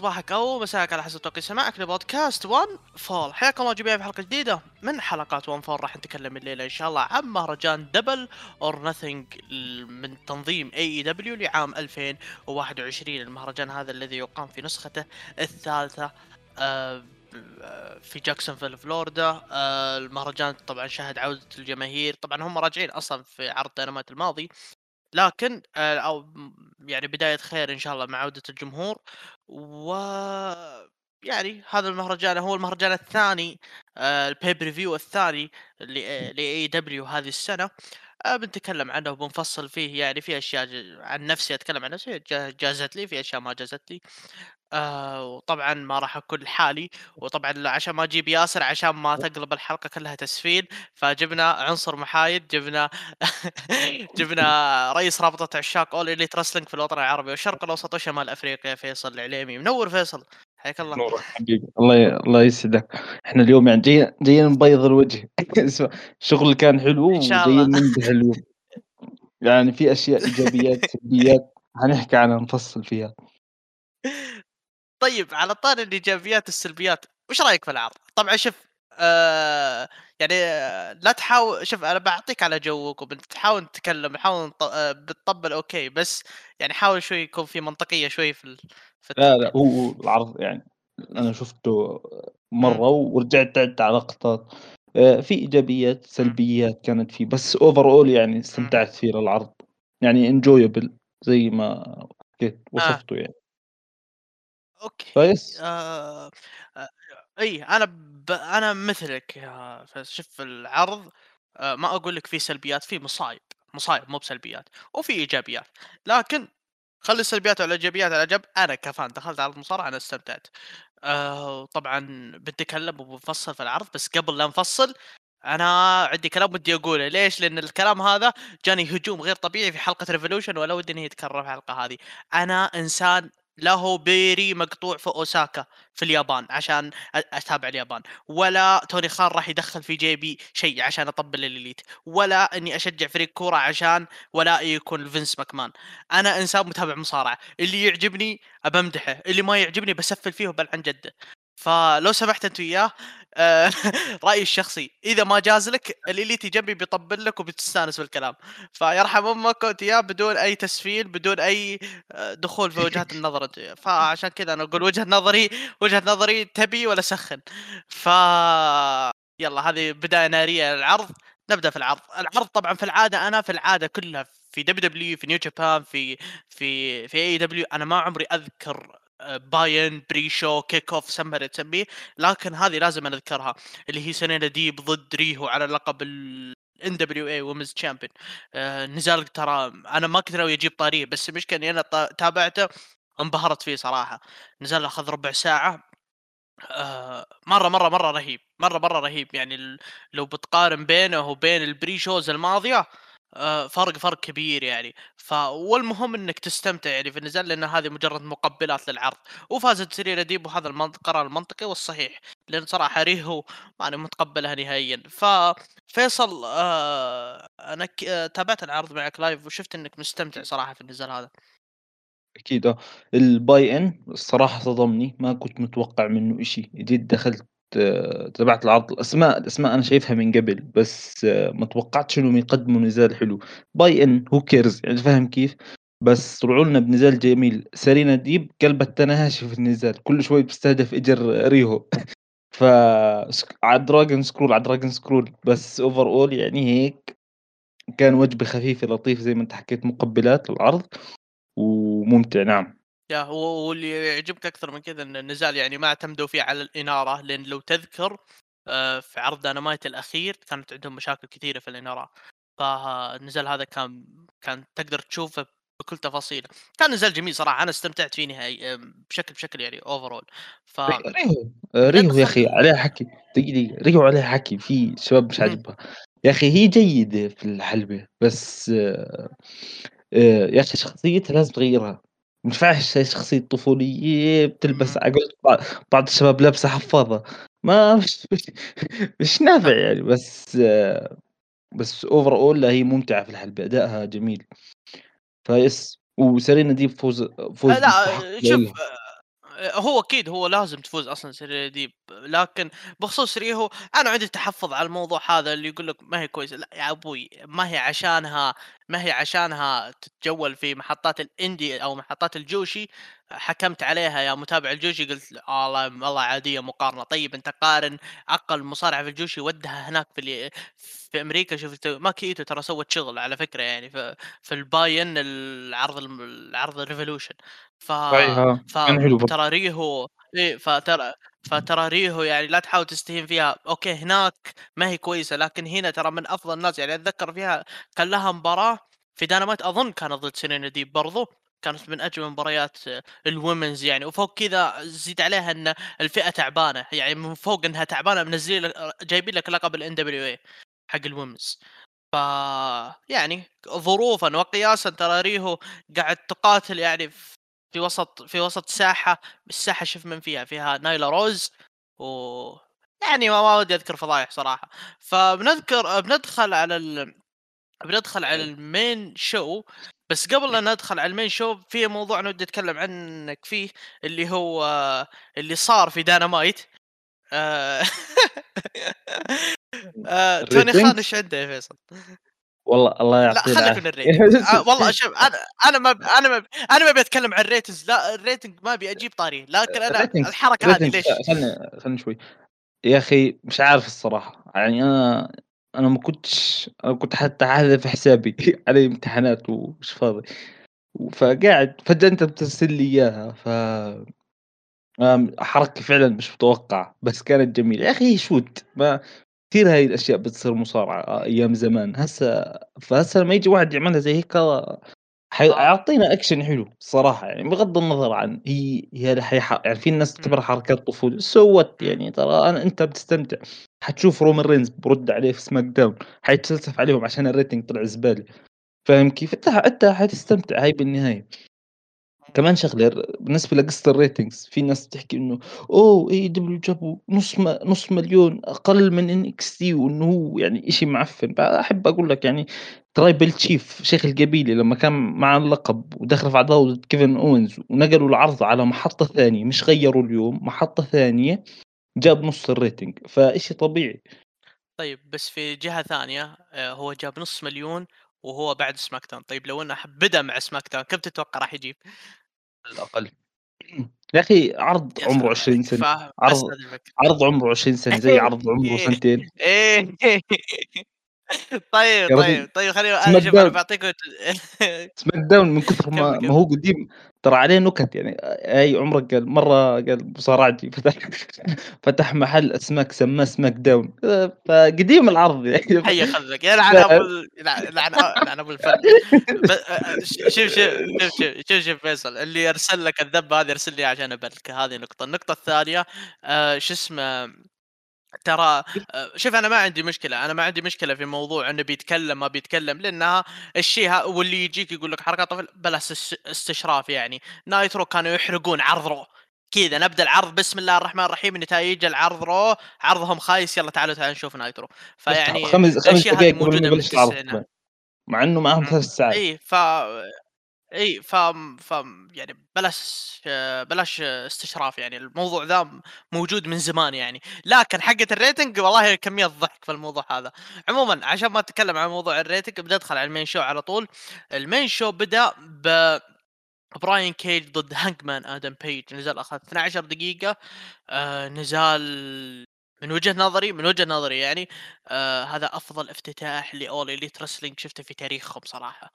صباحك أو مساك على حسب توقيت سماعك لبودكاست 1 فول حياكم الله جميعا في حلقة جديدة من حلقات 1 فول راح نتكلم الليلة إن شاء الله عن مهرجان Double or Nothing من تنظيم AEW لعام 2021 المهرجان هذا الذي يقام في نسخته الثالثة آه، في جاكسونفيل فلوريدا. آه، المهرجان طبعا شهد عودة الجماهير. طبعا هم راجعين أصلا في عرض ديناميت الماضي. لكن آه، أو يعني بداية خير إن شاء الله مع عودة الجمهور. و يعني هذا المهرجان هو المهرجان الثاني ال pay-per-view الثاني ل AEW هذه السنة. آه، بنتكلم عنه وبنفصل فيه يعني في أشياء عن نفسي أتكلم عن نفسي جازت لي في أشياء ما جازت لي آه وطبعا ما راح أكون لحالي وطبعا عشان ما أجيب ياسر عشان ما تقلب الحلقة كلها تسفيل فجبنا عنصر محايد جبنا جبنا رئيس رابطة عشاق اول اليت رسلينج في الوطن العربي والشرق الأوسط وشمال أفريقيا فيصل العليمي منور فيصل. حياك الله. نورك حبيبي. الله الله يسعدك. إحنا اليوم يعني جايين جايين نبيض الوجه. الشغل كان حلو إن شاء الله. وجايين نمدح اليوم. يعني في أشياء إيجابيات سلبيات هنحكي عنها نفصل فيها. طيب على طار الإيجابيات السلبيات وش رأيك في العرض؟ طبعا شوف آه يعني آه لا تحاول شوف أنا بعطيك على جوك وبتحاول تتكلم حاول آه بتطبل okay بس يعني حاول شوي يكون في منطقية شوي في في لا لا هو العرض يعني أنا شفته مرة ورجعت عدت على لقطات. في إيجابيات سلبيات كانت فيه بس overall يعني استمتعت فيه العرض يعني enjoyable زي ما حكيت آه. وصفته يعني. أوكي. آه... آه... اي أنا ب... أنا مثلك يا شوف العرض آه ما أقول لك في سلبيات في مصايب مصايب مو بسلبيات وفي إيجابيات. لكن خلي السلبيات والايجابيات على جنب. أنا كفان دخلت عرض مصارعة أنا استمتعت. آه طبعا بنتكلم وبنفصل في العرض بس قبل لا نفصل أنا عندي كلام ودي أقوله. ليش؟ لأن الكلام هذا جاني هجوم غير طبيعي في حلقة Revolution ولا ودي انه يتكرر في الحلقة هذه. أنا إنسان لا بيري مقطوع في أوساكا في اليابان عشان أتابع اليابان. ولا توني خان راح يدخل في جيبي شيء عشان أطبل ال Elite. ولا إني أشجع فريق كورة عشان ولائي يكون فينس ماكمان. أنا إنسان متابع مصارعة. اللي يعجبني أبمدحه. اللي ما يعجبني بسفل فيه وبلعن جده. فلو سمحت أنت وياه رأيي الشخصي إذا ما جاز لك الاليتي جنبك بيطبل لك وبتستأنس بالكلام. فيرحم أمك وأنت وياه بدون أي تسفيل بدون أي آه، دخول في وجهات النظر. فعشان كذا أنا أقول وجهة نظري وجهة نظري تبي ولا سخن. ف يلا هذه بداية نارية للعرض. نبدأ في العرض. العرض طبعا في العادة أنا في العادة كلها في دبليو دبليو في نيو جابان في في في اي دبليو أنا ما عمري أذكر buy-in pre-show kickoff سم تسميه لكن هذه لازم نذكرها اللي هي سيرينا ديب ضد ريهو على لقب ال NWA Women's Champion نزال ترى أنا ما كنت ناوي أجيب طاريه بس المشكلة إني أنا تابعته انبهرت فيه صراحة. نزال أخذ ربع ساعة. آه مرة مرة مرة رهيب مرة مرة رهيب. يعني لو بتقارن بينه وبين ال pre-shows الماضية فرق فرق كبير يعني. ف والمهم إنك تستمتع يعني في النزال لأن هذه مجرد مقبلات للعرض. وفازت سيرينا ديب وهذا القرار المنطقي والصحيح لأن صراحة ريهو ماني متقبلها نهائيا. ففيصل آه أنا. آه تابعت العرض معك live وشفت إنك مستمتع صراحة في النزال هذا. أكيد ال buy-in الصراحه صدمني ما كنت متوقع منه إشي. جيت دخلت تبعت العرض. الأسماء الأسماء أنا شايفها من قبل بس ما توقعتش إنهم يقدموا نزال حلو. buy-in who cares يعني فاهم كيف؟ بس طلعوا لنا بنزال جميل. سيرينا ديب قلبت التناقش في النزال. كل شوي بتستهدف اجر ريهو. ف على dragon screw على dragon screw بس overall يعني هيك كان وجبة خفيفة لطيفة زي ما أنت حكيت مقبلات للعرض وممتع نعم. يا واللي يعجبك أكثر من كذا إن النزال يعني ما اعتمدوا فيه على الإنارة لأن لو تذكر آه، في عرض دينامايت الأخير كانت عندهم مشاكل كثيرة في الإنارة. فالنزال هذا كان كان تقدر تشوفه بكل تفاصيله. كان نزال جميل صراحة أنا استمتعت فيه نهائي بشكل بشكل يعني اوفرول ف ريهو ريهو يا أخي عليها حكي دقيقة ريهو عليها حكي في شباب مش عاجبها. يا أخي هي جيدة في الحلبة بس آه، آه، يا أخي شخصيتها لازم تغيرها. ما ينفعش شخصية طفولية بتلبس على بعض الشباب لابسة حفاضة. ما مش مش نافع يعني بس بس اوفر اول لا هي ممتعة في الحلبة أدائها جميل. فيس وسيرينا دي فوز فوز لا شوف هو أكيد هو لازم تفوز أصلًا سيريا دي، لكن بخصوص ريهو أنا عندي تحفظ على الموضوع هذا اللي يقول لك ما هي كويسة، لأ يا أبوي ما هي عشانها ما هي عشانها تتجول في محطات الإندي أو محطات الجوشي حكمت عليها يا متابع الجوشي قلت والله والله عادية مقارنة، طيب أنت قارن أقل مصارعة في الجوشي وودها هناك في في أمريكا شُفت ماكي إيتو ترى سوت شغل على فكرة يعني في في ال buy-in العرض العرض ال Revolution ف آه،. فترى ريهو إيه فترى فترى ريهو يعني لا تحاول تستهين فيها، أوكي هناك ما هي كويسة، لكن هنا ترى من أفضل الناس يعني أتذكر فيها كان لها مباراة في داينامايت أظن كانت ضد سيرينا ديب برضو، كانت من أجمل مباريات الwomen's يعني، وفوق كذا زيد عليها إن الفئة تعبانة، يعني من فوق إنها تعبانة منزلين لك جايبين لك لقب الNWA حق الwomen's. ف يعني ظروفًا وقياسًا ترى ريهو قاعد تقاتل يعني في وسط في وسط ساحة، الساحة شوف من فيها، فيها نايلا روز. و يعني ما ودي أذكر فضايح صراحة، فبنذكر بندخل على ال بندخل على الmain show. بس قبل لا ندخل على الmain show في موضوع أنا ودي أتكلم عنك فيه اللي هو اللي صار في داينامايت آآ آآ توني خان؟ إيش عنده يا فيصل؟ والله الله لأ يعطيه خلّيك من الratings آه والله شوف أنا أنا ما ب أنا ما ب أنا ما أبي أتكلم عن الratings لا الrating ما أبي أجيب طاريه، لكن الratings الحركة هذه ليش؟ خ خلّنا خلّنا شوي، يا أخي مش عارف الصراحة، يعني أنا أنا ما كنتش أنا كنت حتى حاذف حسابي علي امتحانات ومش فاضي، فقاعد فجأة أنت بترسل لي إياها ف حركة فعلًا مش متوقعة، بس كانت جميلة، يا أخي shoot ما كثير هاي الأشياء بتصير مصارعة أيام زمان، هسه فهسه لمّا ييجي واحد يعملها زي هيك آه. حيعطينا أكشن حلو الصراحة يعني، بغض النظر عن هي هي يعني في ناس. تعتبرها حركات what إمم. يعني ترى أنا أنت بتستمتع، حتشوف رومان رينز بيرد عليه في سماك داون حيتفلسف عليهم عشان ال rating طلع زبالة، فاهم كيف؟ أنت أنت حتستمتع هاي بالنهاية. كمان شغلة ر بالنسبة لقصة ال ratings في ناس بتحكي إنه أوه AEW جابوا نُص م نُص مليون أقل من NXT وإنه هو يعني إشي معفن، فأحب أقول لك يعني tribal chief شيخ القبيلة لمّا كان معاه اللقب ودخل في عداوة ضد كيفن أوينز ونقلوا العرض على محطة ثانية مش غيّروا اليوم، محطة ثانية جاب نُص ال rating فإشي طبيعي. طيب بس في جهة ثانية آآ هو جاب نص مليون وهو بعد سماك داون، طيب لو إنه ح بدأ مع سماك داون كم تتوقع راح يجيب؟ على الأقل. يا أخي عرض عمره سلام 20 عليك، فاهم بس عرض. عرض عمره 20 سنة زي عرض عمره سنتين. طيب، يا طيب، طيب خليني سماك شوف باعطيك وت سماك داون من كثر ما ما. هو قديم. ترى عليه نكت يعني هاي عمرك قال مرة قال مصارعتي فتح فتح محل أسماك سماه سماك داون. فقديم العرض يعني. حي خلك؟ ال يلع يلعن أ يلعن أبو الفن شوف شوف شوف شوف شوف فيصل اللي يرسل لك الذبة هذه ارسل لي عشان أباركه هذه نقطة، النقطة الثانية آآ شو اسمه ترى آآ شوف أنا ما عندي مشكلة، أنا ما عندي مشكلة في موضوع إنه بيتكلم ما بيتكلم، لأنها الشيء واللي يجيك يقول لك حركات طفل بلا استش استشراف يعني، نايترو كانوا يحرقون عرض رو، كذا نبدأ العرض بسم الله الرحمن الرحيم نتايج العرض رو، عرضهم خايس يالّا تعالوا تعالوا نشوف نايترو، فيعني 5 5 الأشياء هذه دقايق قبل ما موجودة من التسعينات. مع إنه معاهم 3 ساعات. إي ف إي فم فم يعني بلاش بلاش استشراف يعني الموضوع ذا موجود من زمان يعني، لكن حقة ال rating والله كمية ضحك في الموضوع هذا. عمومًا عشان ما أتكلم عن موضوع ال rating بندخل على ال main show على طول، ال main show بدأ ب براين كيج ضد هانجمان آدم بيج، نزال أخذ 12 دقيقة، آآ نزال من وجهة نظري من وجهة نظري يعني آآ هذا أفضل افتتاح ل All Elite Wrestling شفته في تاريخهم صراحة.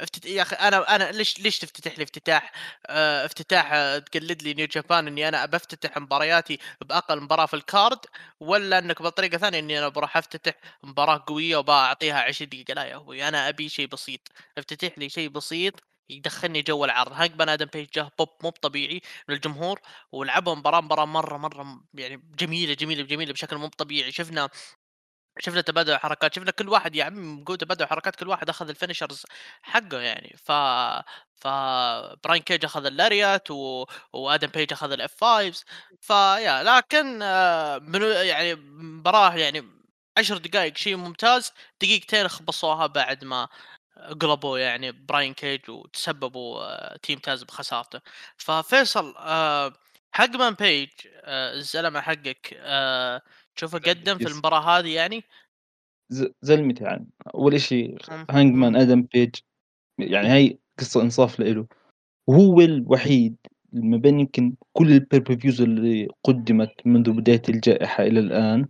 افتت يا أخي أنا أنا ليش ليش تفتتح لي افتتاح؟ آآ افتتاح آه، تقلد لي نيو جابان إني أنا بافتتح مبارياتي بأقل مباراة في الكارد، والّا إنك بطريقة ثانية إني أنا باروح أفتتح مباراة قوية وبأعطيها 20 دقيقة، لا يا أخوي أنا أبي شيء بسيط، افتتح لي شيء بسيط يدخلني جو العرض، هانجمان آدم بيج جاه بوب مو طبيعي من الجمهور، ولعبوا مباراة مباراة مرة مرة م يعني جميلة، جميلة، جميلة بشكل مو طبيعي، شفنا شفنا تبادل حركات، شفنا كل واحد يا عمي قوة تبادل حركات كل واحد أخذ الfinishers حقه يعني، ف ف براين كيج أخذ ال lariat و وآدم بيج أخذ الF5s فيا لكن من يعني مباراة يعني 10 دقايق شيء ممتاز، دقيقتين خبصوها بعد ما قلبوا يعني براين كيج وتسببوا تيم تاز بخسارته. ففيصل آه، هانجمان بيج آه، الزلمة حقك آه، تشوفه قدم في المباراة هذه يعني؟ زلمتي يعني أول إشي مم، هانجمان مم، آدم بيج يعني هاي قصة إنصاف لإله، وهو الوحيد ما بين يمكن كل views اللي قُدِّمت منذ بداية الجائحة إلى الآن،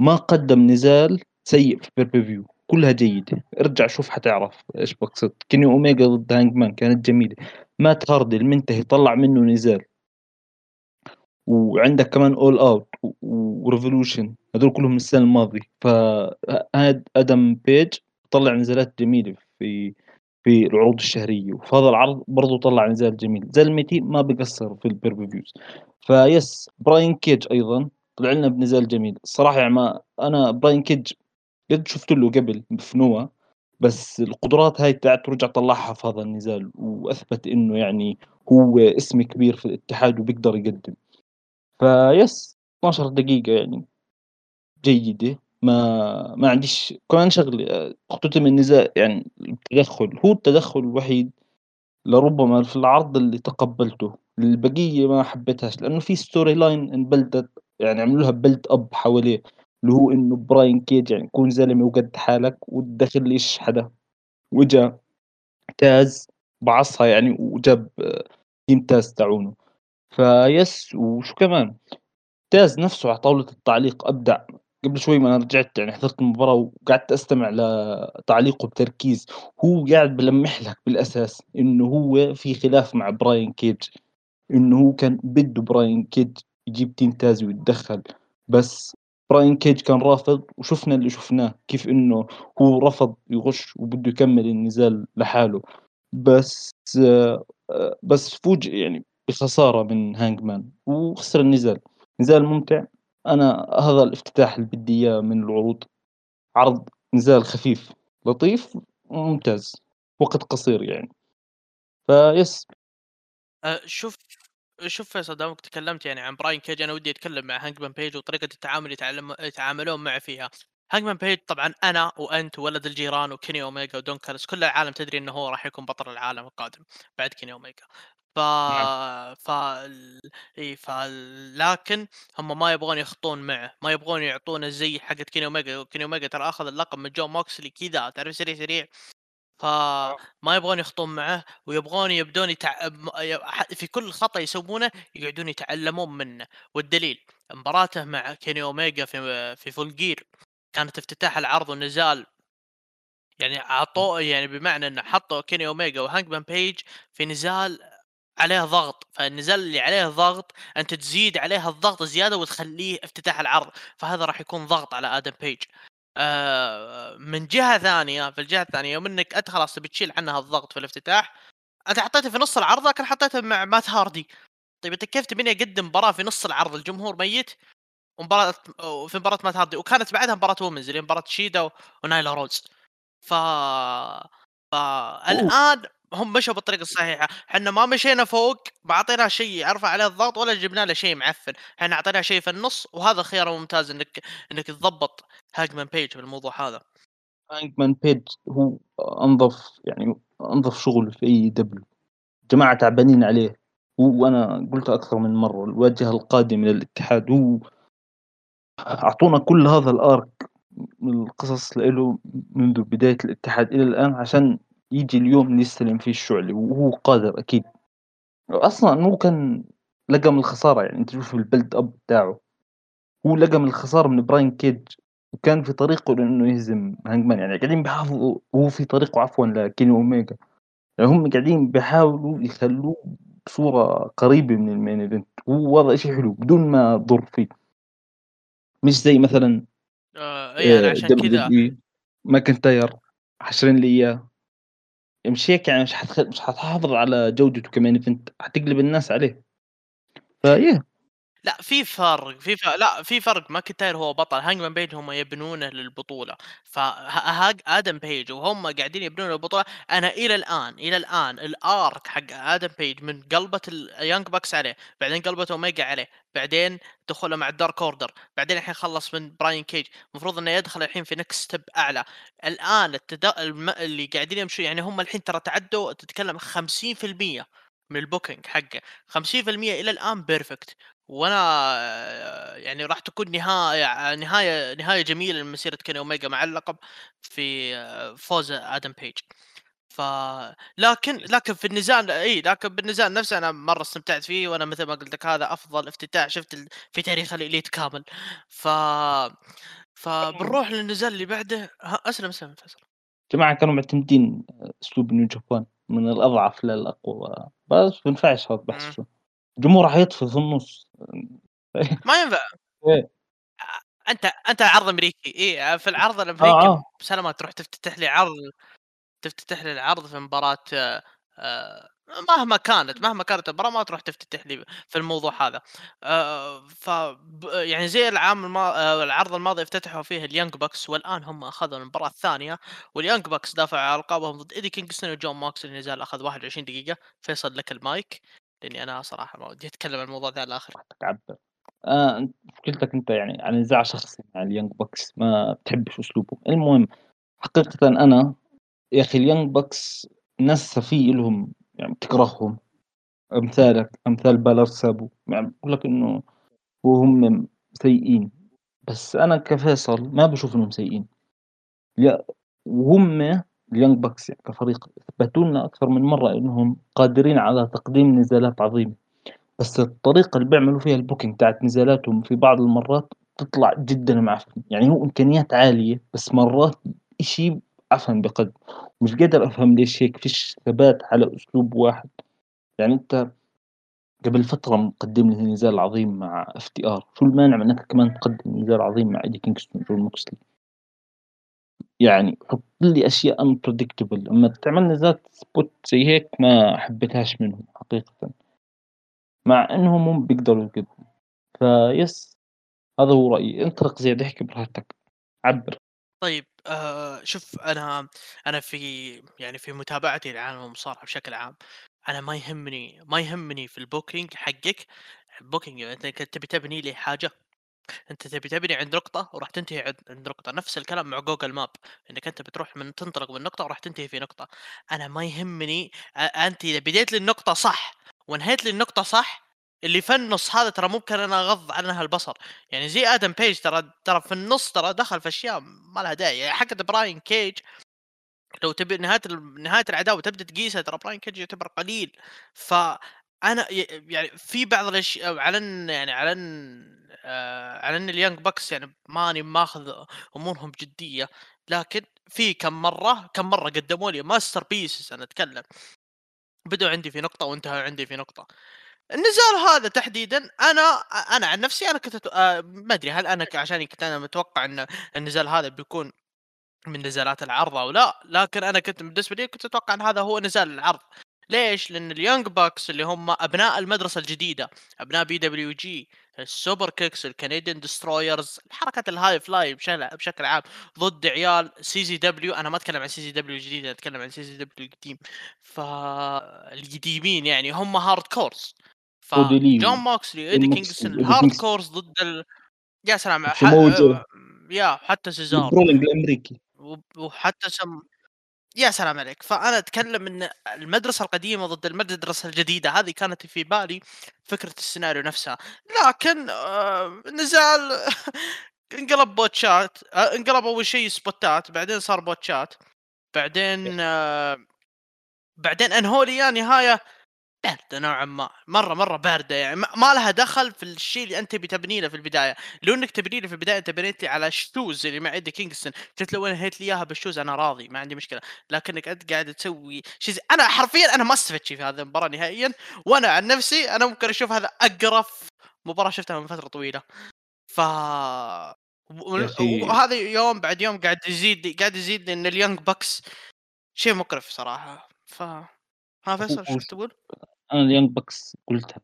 ما قدّم نزال سيء في view كلها جيدة، ارجع شوف حتعرف إيش باقصد، كيني أوميجا ضد هانجمان كانت جميلة، مات هاردي المنتهي طلّع منه نزال. وعندك كمان all out. و وrevolution هذول كلهم السنة الماضية، فهاد آدم بيج طلّع نزالات جميلة في في العروض الشهرية، وفي هذا العرض برضه طلّع نزال جميل، زلمتي ما بيقصّر في views فيس براين كيج أيضًا طلع لنا بنزال جميل، الصراحة يعني ما أنا براين كيج قد شُفت له قبل في نوآ، بس القدرات هاي تاعته رجع طلّعها في هذا النزال، وأثبت إنه يعني هو اسم كبير في الاتحاد وبيقدر يقدّم. فيس 12 دقيقة يعني. جيدة، ما ما عنديش كمان شغلة آآ اختتم النزال يعني التدخُّل، هو التدخُّل الوحيد لربما في العرض اللي تقبّلته، البقية ما حبيتهاش لإنه في storyline انبلدت يعني عملوا لها build up حواليه، اللي هو إنه براين كيج يعني كون زلمة وقد حالك وتدخلّيش حدا، وإجا تاز بعصها يعني وجاب team تاز تاعونه، فيس وشو كمان؟ ممتاز نفسه على طاولة التعليق أبدع، قبل شوي ما أنا رجعت يعني حضرت المباراة وقعدت أستمع لتعليقه بتركيز، هو قاعد بيلمح لك بالأساس إنه هو في خلاف مع براين كيج، إنه هو كان بده براين كيج يجيب تيم تاز ويتدخل، بس براين كيج كان رافض وشفنا اللي شفناه، كيف إنه هو رفض يغش وبده يكمل النزال لحاله، بس آآ بس فوجئ يعني بخسارة من هانجمان وخسر النزال. نزال ممتع، أنا هذا الافتتاح اللي بدي إياه من العروض، عرض نزال خفيف لطيف ممتاز، وقت قصير يعني، فيس آه، شوف شوف فيصل دامك تكلمت يعني عن براين كيج أنا ودي أتكلم مع هانجمان بيج وطريقة التعامل يتعلم يتعاملون معه فيها. هانجمان بيج طبعا أنا وأنت وولد الجيران وكيني اوميجا ودون كاليس كل العالم تدري إنه هو راح يكون بطل العالم القادم بعد كيني اوميجا. ف نعم، ف اي ف لكن هم ما يبغون يخطون معه، ما يبغون يعطونه زي حقت كيني اوميجا، كيني اوميجا ترى أخذ اللقب من جون موكسلي كذا تعرف سريع سريع. آه، فما يبغون يخطون معه ويبغون يبدون يتع... في كل خطأ يسوونه يقعدون يتعلمون منه. والدليل مباراته مع كيني اوميجا في في Full Gear كانت افتتاح العرض ونزال. يعني أعطوه يعني بمعنى إنه حطوا كيني اوميجا وهانجمان بيج في نزال عليه ضغط فالنزال اللي عليه ضغط أنت تزيد عليه الضغط زيادة وتخليه افتتاح العرض فهذا راح يكون ضغط على آدم بيج. آه من جهة ثانية في الجهة الثانية يوم إنك أنت خلاص تبي تشيل عنها الضغط في الافتتاح أنت حطيته في نص العرض لكن حطيته مع مات هاردي. طيب أنت كيف تبيني أقدم مباراة في نص العرض؟ الجمهور ميت ومباراة وفي مباراة مات هاردي وكانت بعدها مباراة women's اللي مباراة شيدا ونايلا روز. ف فالآن هم مشوا بالطريقة الصحيحة، إحنا ما مشينا فوق ما أعطيناه شيء يرفع عليه الضغط ولا جبنا له شيء معفن، إحنا أعطيناه شيء في النص وهذا خيار ممتاز إنك إنك تضبط هانجمان بيج في الموضوع هذا. هانجمان بيج هو أنظف يعني أنظف شغل في AEW الجماعة تعبانين عليه، و وأنا قُلتها أكثر من مرة الواجهة القادمة للاتحاد هو أعطونا كل هذا الarc من القصص لإله منذ بداية الاتحاد إلى الآن عشان ييجي اليوم اللي يستلم فيه الشُعلة وهو قادر أكيد. أصلًا هو كان لقى من الخسارة يعني أنت شوف الbuild up بتاعه، هو لقى من الخسارة من براين كيج وكان في طريقه لإنه يهزم هانجمان يعني قاعدين بيحافظوا وهو في طريقه عفوًا لكيني أوميجا، يعني هم قاعدين بيحاولوا يخلّوه بصورة قريبة من الmain event وهذا إشي حلو بدون ما تضُر فيه، مش زي مثلًا آه اي أنا عشان كذا ماكنتاير حاشرين لي إياه، مش هيك يعني مش حتخ مش حتحافظ على جودته كmain event حتقلب الناس عليه، فياه لأ في فرق، في ف لأ في فرق. ماكنتاير هو بطل، هانجمان بيج هم يبنونه للبطولة، ف ه هاج آدم بيج وهم قاعدين يبنون للبطولة، أنا إلى الآن، إلى الآن ال arc حق آدم بيج من قلبة اليانج باكس عليه، بعدين قلبة أوميجا عليه، بعدين دخوله مع الدارك اوردر، بعدين الحين خلص من براين كيج، المفروض إنه يدخل الحين في next step أعلى، الآن التد الم اللي قاعدين يمشون يعني هم الحين ترى تعدوا تتكلم 50% من ال booking حقه، 50% إلى الآن perfect. وأنا يعني راح تكون نهاية نهاية نهاية جميلة لمسيرة كيني أوميجا مع اللقب في فوز آدم بيج. ف لكن لكن في النزال اي لكن بالنزال نفسه أنا مرة استمتعت فيه وأنا مثل ما قلت لك هذا أفضل افتتاح شفت ال... في تاريخ الإليت كامل. ف فبنروح للنزال اللي بعده. أسلم أسلم فيصل. جماعة كانوا معتمدين أسلوب نيو جابان من الأضعف للأقوى بس بينفعش هذا بحس الجمهور حيطفي في النص ما ينفع إيه. أنت أنت عرض أمريكي اي في العرض آه الأمريكي آه سلامات تروح تفتتح لي عرض تفتتح لي العرض في مباراة آآ مهما كانت، مهما كانت المباراة ما تروح تفتتح لي في الموضوع هذا. آآ ف يعني زي العام الما آآ العرض الماضي افتتحوا فيه اليانج بوكس والآن هم أخذوا المباراة الثانية واليانج بوكس دافعوا عن ألقابهم ضد إيدي كينغستون وجون موكسلي النزال أخذ 21 دقيقة. فيصل لك المايك لإني أنا صراحة ما ودي أتكلم عن الموضوع ذا للآخر. تعبّر. آه مشكلتك أنت يعني على نزاع شخصي مع اليانج بوكس ما بتحبش أسلوبه. المهم حقيقةً أنا يا أخي اليانج بوكس ناس سفيه إلهم يعني بتكرههم. أمثالك أمثال بالر سابو يعني باقول لك إنه وهم سيئين، بس أنا كفيصل ما باشوف إنهم سيئين. ي وهم اليانج بوكس يعني كفريق أثبتوا لنا أكثر من مرّة إنهم قادرين على تقديم نزالات عظيمة، بس الطريقة اللي بيعملوا فيها ال booking بتاعة نزالاتهم في بعض المرّات بتطلع جدًا معفنة، يعني هو إمكانيات عالية بس مرّات إشي عفن بقدم، مش قادر أفهم ليش هيك فيش ثبات على أسلوب واحد، يعني أنت قبل فترة مقدم لي نزال عظيم مع FTR شو المانع من إنك كمان تقدم نزال عظيم مع إيدي كينغستون؟ وجون موكسلي؟ يعني حُط لي أشياء unpredictable. أمّا تعمل نزالات spot زي هيك ما حبيتهاش منهم حقيقةً، مع إنهم هم بيقدروا يقدموا، فيس هذا هو رأيي، انطلق زياد احكي براحتك، عبّر. طيب آآ شوف أنا أنا في يعني في متابعتي لعالم المصارعة بشكل عام، أنا ما يهمني ما يهمني في الbooking حقِّك. أنت ك تبي تبني لي حاجة؟ أنت تبي تبني عند نقطة وراح تنتهي عند عند نقطة، نفس الكلام مع Google Map. إنك أنت بتروح من تنطلق من نقطة وراح تنتهي في نقطة، أنا ما يهمني أ أنت إذا بديت لي النقطة صح وانهيت لي النقطة صح، اللي في النُص هذا ترى ممكن أنا أغض عنها البصر، يعني زي آدم بيج ترى ترى في النُص ترى دخل في أشياء ما لها داعي، يعني حقة براين كيج لو تبي نهاية ال نهاية العداوة تبدأ تقيسها ترى براين كيج يعتبر قليل، فأنا ي يعني في بعض الأشياء على إن يعني على إن آآ على إن اليانج باكس يعني ماني ماخذ أمورهم بجدية، لكن في كم مرة كم مرة قدموا لي master pieces أنا أتكلم، بدأوا عندي في نقطة وانتهوا عندي في نقطة. النزال هذا تحديدًا أنا أنا عن نفسي أنا كنت آآ ما أدري هل أنا ك عشاني كنت أنا متوقع إن النزال هذا بيكون من نزالات العرض أو لأ، لكن أنا كنت بالنسبة لي كنت أتوقع إن هذا هو نزال العرض، ليش؟ لأن اليونج باكس اللي هم أبناء المدرسة الجديدة، أبناء PWG ال superkicks، ال Canadian Destroyers، الحركات ال high fly بشكل عام ضد عيال CZW أنا ما أتكلم عن CZW الجديد أنا أتكلم عن CZW القديم، ف القديمين يعني هم hardcores فجون موكسلي كينغستون وإيدي ال hardcores ضد ال يا سلام ح يا حتى الأمريكي. وب وحتى سم يا سلام عليك! فأنا أتكلم إن المدرسة القديمة ضد المدرسة الجديدة، هذه كانت في بالي فكرة السيناريو نفسها، لكن آآ النزال انقلب بوتشات آآ انقلب أول شيء سبوتات، بعدين صار بوتشات، بعدين آه، بعدين أنهوا لي باردة نوعًا ما، مرة، مرة باردة يعني. ما لها دخل في الشيء اللي أنت تبي تبني له في البداية، لو إنك تبني لي في البداية أنت بنيت لي على ال shoes اللي مع إيدي كينغستون، قلت لو أنهيت لي إياها بال shoes أنا راضي ما عندي مشكلة، لكنك أنت قاعد تسوي شيء أنا حرفيًا أنا ما استفدت شيء في هذه المباراة نهائيًا، وأنا عن نفسي أنا ممكن أشوف هذا أقرف مباراة شفتها من فترة طويلة، ف وهذا يوم بعد يوم قاعد يزيد قاعد يزيد لي إن اليونج باكس شيء مقرف صراحة، ف ها فيصل شو تقول؟ أنا اليانج بوكس قُلتها،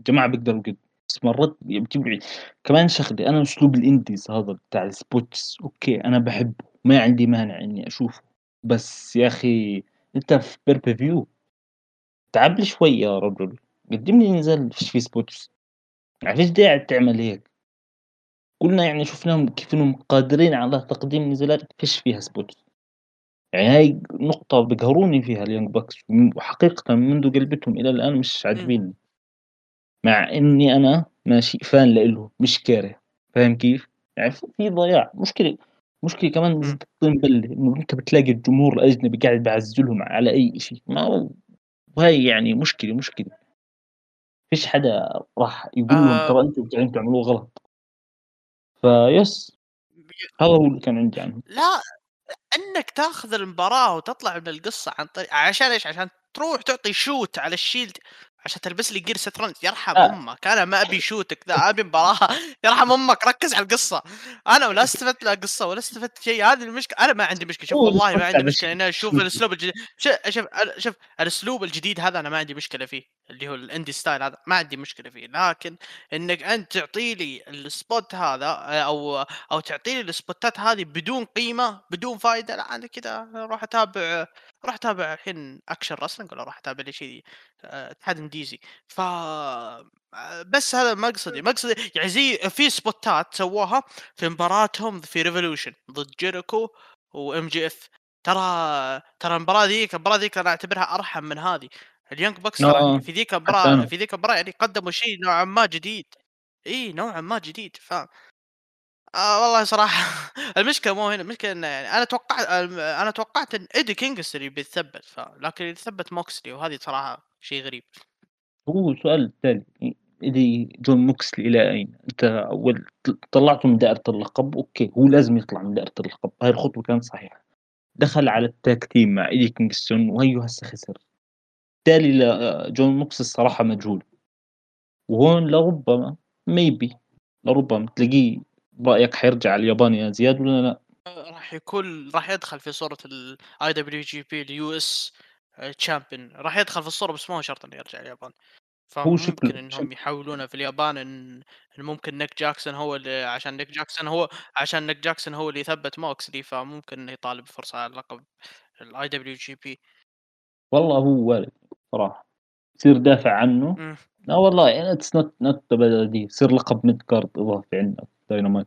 الجماعة بيقدروا يقدموا، بس مرّات بتجيب لي كمان شغلة أنا أسلوب ال indies هذا بتاع ال spots okay أنا باحبه، ما عندي مانع إني أشوفه، بس يا أخي أنت في pay-per-view تعب لي شوي يا رجل، قدّم لي نزال فيش فيه spots، ما فيش داعي تعمل هيك، كلنا يعني شُفناهم كيف إنهم قادرين على تقديم نزالات فيش فيها spots، يعني هاي نقطة بيقهروني فيها اليونج bucks وحقيقةً منذ قلبتهم إلى الآن مش. عاجبينّي. مع إني أنا ماشي فان لإله مش كاره، فاهم كيف؟ يعني في ضياع، مشكلة مشكلة كمان الطين بلة، إنه أنت بتلاقي الجمهور الأجنبي قاعد بيعزّوا لهم على أي إشي، ما هو وهي يعني مشكلة، مشكلة، فيش حدا راح يقول لهم آآ ترى أنتم قاعدين تعملوه غلط، فيس هذا هو اللي كان عندي عنهم. لا إنك تاخذ المباراة وتطلع من القصة عن طريق عشان إيش؟ عشان تروح تعطي shoot على الشيلد عشان تلبس لي gear سترونج يرحم لأ أمك أنا ما أبي شوتك ذا أبي مباراة. يرحم أمك ركز على القصة. أنا ولا استفدت لا قصة ولا استفدت شيء. هذه المشكلة أنا ما عندي مشكلة. شوف والله ما عندي مشكلة. إني أشوف بالشوتي الأسلوب الجديد. شوف شوف الأسلوب الجديد هذا أنا ما عندي مشكلة فيه. اللي هو ال indie style هذا ما عندي مشكلة فيه. لكن إنك أنت تعطي لي ال spot هذا أو أو تعطي لي السبوتات هذه بدون قيمة بدون فائدة لا أنا كذا أروح أتابع أروح أتابع الحين أكشن رسلينج ولا أروح أتابع لي شيء آه، اتحاد indies ف آه، بس هذا مقصدي مقصدي يعني زي في سبوتات سووها في مباراتهم في ريفولوشن ضد جيريكو و MJF ترى ترى المباراة ذيك المباراة ذيك أنا أعتبرها أرحم من هذه. اليونج بوكس آه، في ذيك أنا. في ذيك المباراه يعني قدموا شيء نوعا ما جديد إي نوعا ما جديد ف آه والله صراحة المشكلة مو هنا المشكلة انه يعني أنا توقعت أنا توقعت إن إيدي كينغستون بيتثبت ف... لكن يتثبت موكسلي وهذه صراحة شيء غريب هو سؤال التالي إيدي جون موكسلي إلى أين؟ أنت أول ط طلّعته من دائرة اللقب أوكي، هو لازم يطلع من دائرة اللقب، هاي الخطوة كانت صحيحة. دخل على ال tag team مع إيدي كينغستون وهيو هسه خسر، بالتالي جون موكس الصراحة مجهول، وهون لربما maybe لربما تلاقيه برأيك حيرجع على اليابان يا زياد والّا لأ؟ آه، راح يكون راح يدخل في صورة ال IWGP ال US champion راح يدخل في الصورة بس ما هو شرط إنه يرجع اليابان. فممكن شك إنهم يحاولونه في اليابان إن ممكن نيك جاكسون هو اللي عشان نيك جاكسون هو عشان نيك جاكسون هو اللي يثبت موكسلي فممكن إنه يطالب بفرصة على لقب ال IWGP والله هو وارد. صراحة، يصير دافع عنه. لا والله not a bad idea. يصير لقب mid card إضافي عندنا داينامايت.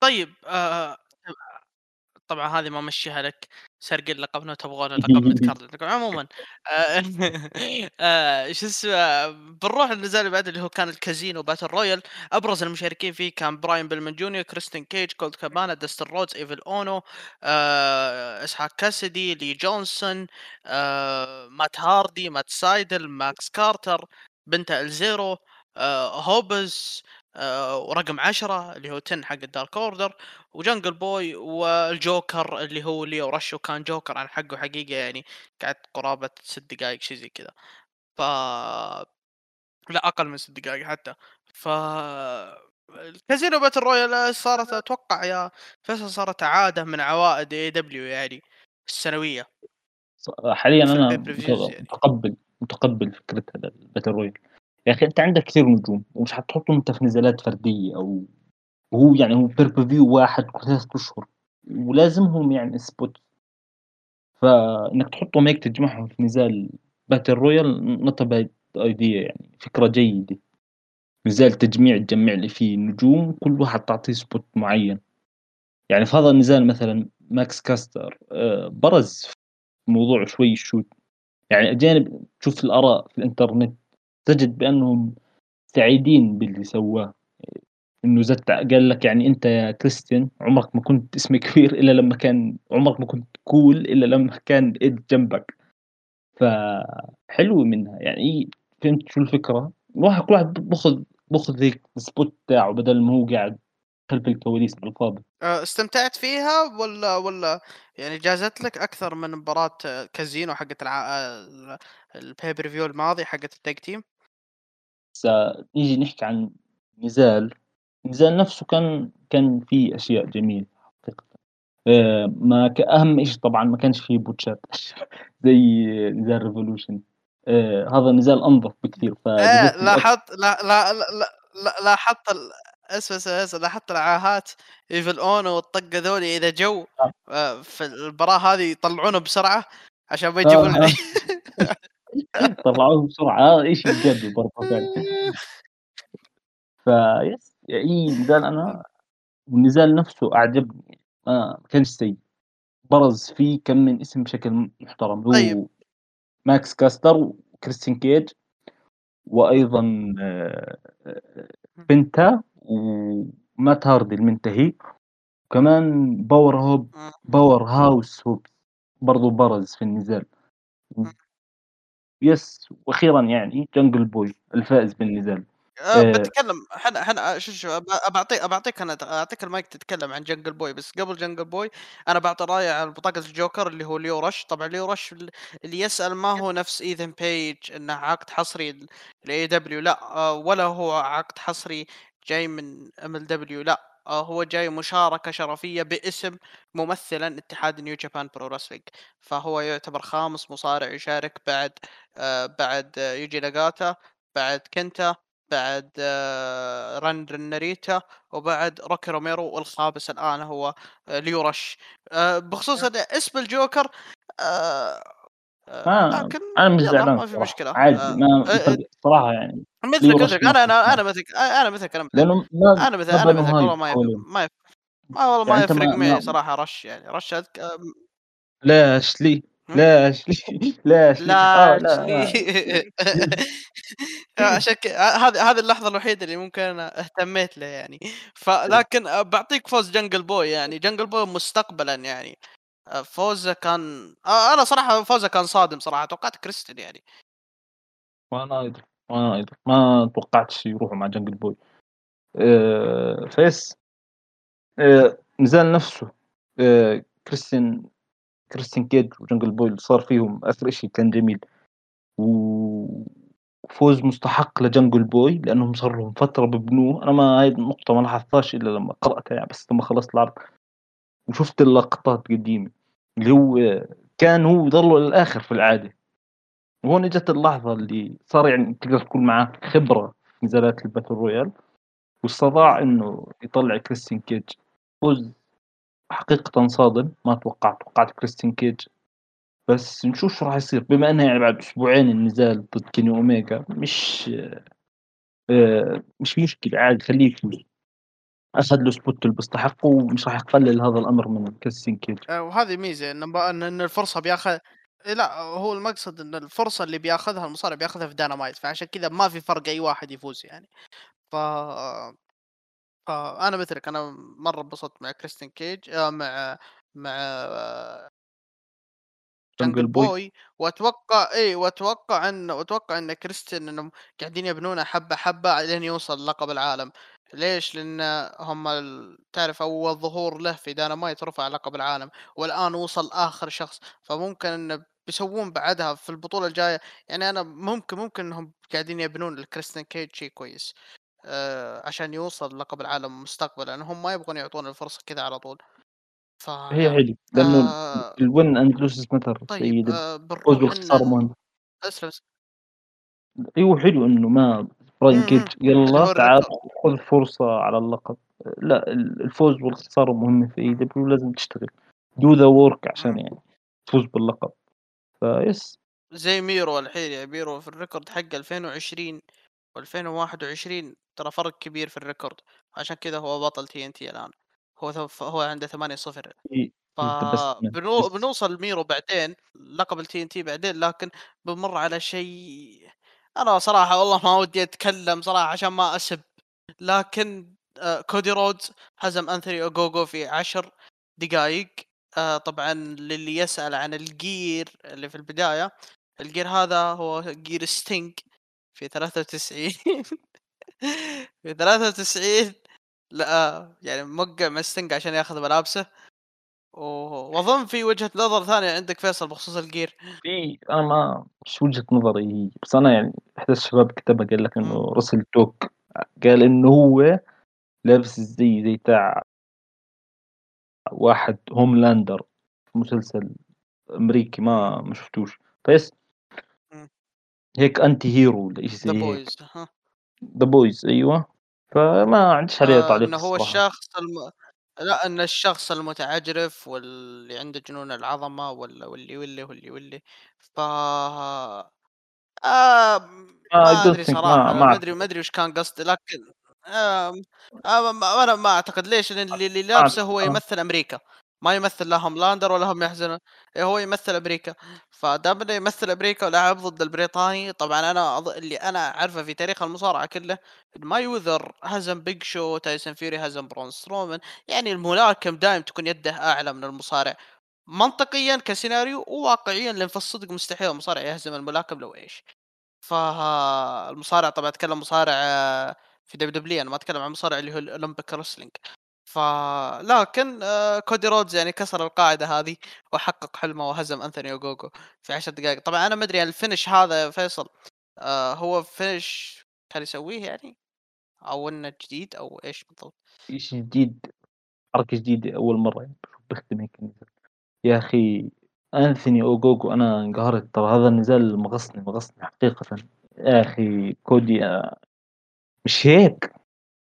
طيب آه طبعًا هذه ما أمشّيها لك، سرقين لقبنا تبغون لقب متكرر، عمومًا آآ آآ شو اسمه بنروح للنزال اللي بعده اللي هو كان ال Casino Battle Royale، أبرز المشاركين فيه كان براين بيلمان جونيور، كريستن كيج، كولت كابانا، داستن رودز، إيفل أونو، آآ أيزايا كاسيدي، لي جونسون، آآ مات هاردي، مات سايدل، ماكس كاستر، بنتا الزيرو، آآ هوبز، ورقم 10 اللي هو 10 حق ال Dark Order. وجنجل بوي والجوكر اللي هو ليو رش وكان جوكر عن حقه حقيقة يعني قعدت قرابة ست دقائق شيء زي كذا. ف لا أقل من ست دقائق حتى. ف ال Casino Battle Royale صارت أتوقع يا فيصل صارت عادة من عوائد AEW يعني السنوية. حاليًا في أنا ال pay-per-views يعني. متقبّل متقبّل فكرة هذا ال battle royale. يا أخي أنت عندك كثير نجوم ومش حتحطّهم أنت في نزالات فردية أو وهو يعني هو pay-per-view واحد كل 3 أشهر ولازمهم يعني spot. فإنك تحطّهم هيك تجمعهم في نزال not a bad idea يعني فكرة جيدة، نزال تجميع تجمّع لي فيه نجوم كل واحد تعطيه spot معيّن، يعني في هذا النزال مثلًا ماكس كاستر آآ برز في موضوع شوي ال shoot يعني أجانب تشوف الآراء في الإنترنت. تجد بأنهم سعيدين باللي سواه، إنه زت قال لك يعني أنت يا كريستيان عمرك ما كنت اسم كبير إلا لمّا كان عمرك ما كنت cool إلا لمّا كان إيد جنبك، فحلوة منها يعني فهمت شو الفكرة؟ الواحد كل واحد بياخذ بياخذ هيك ال spot تاعه بدل ما هو قاعد خلف الكواليس على الفاضي. أه، استمتعت فيها ولا ولا يعني جازت لك أكثر من مباراة كازينو حقت الع... ال pay-per-view الماضي حقت ال tag team نيجي نحكي عن نزال، النزال نفسه كان كان فيه أشياء جميلة حقيقةً، آآ ما ك أهم إشي طبعًا ما كانش فيه بوتشات. زي نزال revolution آآ هذا نزال أنظف بكثير إيه أك لاحظت لا لا لا لا لا لا حتى ال اسمع، اسمع، اسمع لاحظت العاهات Evil Ono والطقة ذولي إذا جو آه، في المباراة هذه يطلعونه بسرعة عشان ما آه، يجيبون آه، طلعوه بسرعة. آه، إشي إيجابي برضه فعلًا. فيس أي نزال إمم، أنا والنزال نفسه أعجبني. ما كانش سيء، برز فيه كم من اسم بشكل محترم، طيب. ماكس كاستر وكريستيان كيج وأيضًا آآ إمم، بنتا ومات هاردي المنتهي، وكمان باور هوب باور هاوس هوبز برضه برز في النزال، إمم. ويس وأخيرًا يعني جانجل بوي الفائز بالنزال. آآ آآ باتكلم إحنا إحنا شو شو ب باعطيك باعطيك أنا أعطيك المايك تتكلم عن جنجل بوي، بس قبل جنجل بوي أنا باعطي رأيي عن بطاقة الجوكر اللي هو ليو رش، طبعًا ليو رش ال اللي يسأل ما هو نفس إيثن بيج إنه عقد حصري ل ل AEW لأ، آه، ولا هو عقد حصري جاي من MLW لأ، آه، هو جاي مشاركة شرفية باسم ممثلًا اتحاد New Japan Pro Wrestling، فهو يعتبر خامس مصارع يشارك بعد آآ بعد يوجي ناجاتا، بعد كنتا. بعد آه، ران ناريتا وبعد روكي روميرو والخامس الآن هو آه، ليو رش آآ بخصوص إن اسم الجوكر ما لكن أنا مش زعلان ما في مشكلة. عادي آآ ما فرقت الصراحة يعني. مثلك مثلك أنا معي، أنا مثلك أ أنا مثلك أنا مثلك أنا مثلك بنوا مثلك والله ما يفرق ما يف ما والله يعني ما يفرق معي ما صراحة رش يعني. رش أذك ليش؟ إمم، ليش؟ ليش؟ آه ليه؟ عشان هذه هذه اللحظة الوحيدة اللي ممكن أنا اهتميت له يعني، فلكن آآ باعطيك فوز جنجل بوي يعني، جنجل بوي مستقبلًا يعني. فوزه كان آه أنا صراحة فوزه كان صادم صراحة، توقعت كريستن يعني. وأنا أيضًا، وأنا أيضًا. ما توقعتش يروحوا مع جانجل بوي آآ فيس. النزال نفسه آآ كريستيان كريستيان كيج وجانجل بوي صار فيهم آخر إشي كان جميل. وفوز مستحق لجنجل بوي لأنهم صار لهم فترة ببنوه، أنا ما هاي النقطة ما لاحظتهاش إلا لمّا قرأتها يعني بس لمّا خلصت العرض. وشُفت اللقطات قديمة، اللي هو كان هو يضلّه للآخر في العادة، وهون إجت اللحظة اللي صار يعني تقدر تقول معاه خبرة في نزالات royale إمم. واستطاع إنه يطلّع كريستيان كيج، فوز حقيقةً صادم، ما توقعت، توقعت كريستيان كيج. بس نشوف شو راح يصير، بما إنها يعني بعد أسبوعين النزال ضد كيني أوميجا مش آآ مش مشكلة عادي خلّيه يفوز، أخذ له spot اللي بيستحقه ومش راح يقلل هذا الأمر من كريستيان كيج، آآ وهذه ب إن إن الفرصة بياخذ لأ هو المقصد إن الفرصة اللي بياخذها المصارع بياخذها في داينامايت، فعشان كذا ما في فرق أي واحد يفوز يعني. ف فأنا مثلك أنا مرة انبسطت مع كريستيان كيج آآ مع مع Jungle Jungle Boy. Boy. وأتوقع إي وأتوقع إن وأتوقع إن كريستيان إنهم قاعدين يبنونه حبة حبة لين يوصل لقب العالم، ليش؟ لأن هم ال تعرف أول ظهور له في داينامايت رفع لقب العالم، والآن وصل آخر شخص، فممكن إنه بيسوون بعدها في البطولة الجاية يعني أنا ممكن ممكن إنهم قاعدين يبنون لكريستيان كيج شيء كويس، آآ عشان يوصل لقب العالم مستقبلًا، لأن هم ما يبغون يعطونه الفرصة كذا على طول، هي فيا حلو لأنه ال آآ الwin and losses matter. طيب مهم، أسلم س أيوه حلو إنه ما يالّا هو تعال خُذ فرصة على اللقب، لأ ال الفوز والخسارة مهمة في إمم، AEW لازم تشتغل. Do the work عشان يعني تفوز باللقب، فيس زي ميرو الحين يعني ميرو في ال record حقه 2020 و2021 ترى فرق كبير في ال record عشان كذا هو بطل TNT الآن، هو ث هو عنده 8-0 في the best man فبنو yes بنوصل لميرو بعدين لقب ال TNT بعدين، لكن بنمر على شيء أنا صراحة والله ما ودي أتكلم صراحة عشان ما أسب، لكن آآ كودي رودز هزم أنثوني أوجوجو في 10 دقايق، آآ طبعًا للي يسأل عن الgear اللي في البداية، الgear هذا هو gear Sting في 93 في 93 لقى يعني موقع مع Sting عشان ياخذ ملابسه. و وأظن في وجهة نظر ثانية عندك فيصل بخصوص الجير. في أنا ما مش وجهة نظري هي، بس أنا يعني إحدى الشباب كتبها قال لك إنه إمم، راسل توك قال إنه هو لابس الزي زي بتاع واحد هوملاندر مسلسل أمريكي إمم، ما ما شفتوش، بس هيك hero والّا إشي The زي هيك. Boys ها، The boys أيوه، فما عنديش عليه آآ تعليق إنه هو. الشخص الم لأ، إن الشخص المتعجرف واللي عنده جنون العظمة وال واللي، واللي، واللي، واللي، ف آمم، I ما don't أدري think ما صراحة، ما ما أدري ما أدري وش كان قصده، لكن آمم، آآ، ما أنا ما أعتقد ليش؟ لأن اللي اللي ما لابسه أعتقد هو آه. يمثل أمريكا، ما يمثل لا هوملاندر ولا هم يحزنون، هو يمثل أمريكا، فدام إنه يمثل أمريكا ولعب ضد البريطاني، طبعًا أنا أظ اللي أنا أعرفه في تاريخ المصارعة كله، إن مايوذر هزم بيج شو، تايسون فيوري هزم برون سترومان، يعني الملاكم دايم تكون يده أعلى من المصارع، منطقيًا كسيناريو، وواقعيًا لأن في الصدق مستحيل المصارع يهزم الملاكم لو إيش. فالمصارع طبعًا أتكلم مصارع آه، في WWE أنا ما أتكلم عن مصارع اللي هو الأولمبيك wrestling ف لكن آآ كودي رودز يعني كسر القاعدة هذه وحقق حلمه وهزم أنثوني أوجوجو في 10 دقايق، طبعًا أنا ما أدري الfinish هذا يا فيصل آآ هو finish كان يسويه يعني أو إنه جديد أو إيش بالضبط؟ شيء جديد، حركة جديدة أول مرة يعني باختم هيك النزال. يا أخي أنثوني أوجوجو أنا انقهرت ترى هذا النزال مغصني، مغصني حقيقةً. يا أخي كودي آآ مش هيك،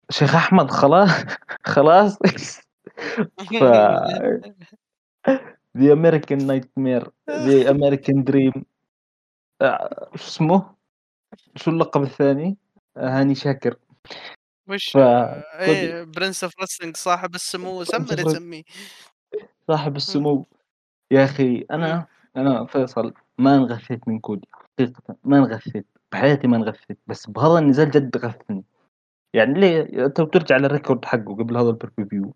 شيخ أحمد خلا خلاص ف The American Nightmare The American Dream آآ شو اسمه؟ شو اللقب الثاني؟ هاني شاكر. وش فكودي إيه Prince of Wrestling صاحب السمو سمّي اللي تسميه. صاحب السمو. يا أخي إمم. أنا أنا فيصل ما انغثيت من كودي حقيقةً ما انغثيت، بحياتي ما انغثيت، بس بهذا النزال جد غثني. يعني ليه؟ أنت بترجع لل record حقه قبل هذا pay-per-view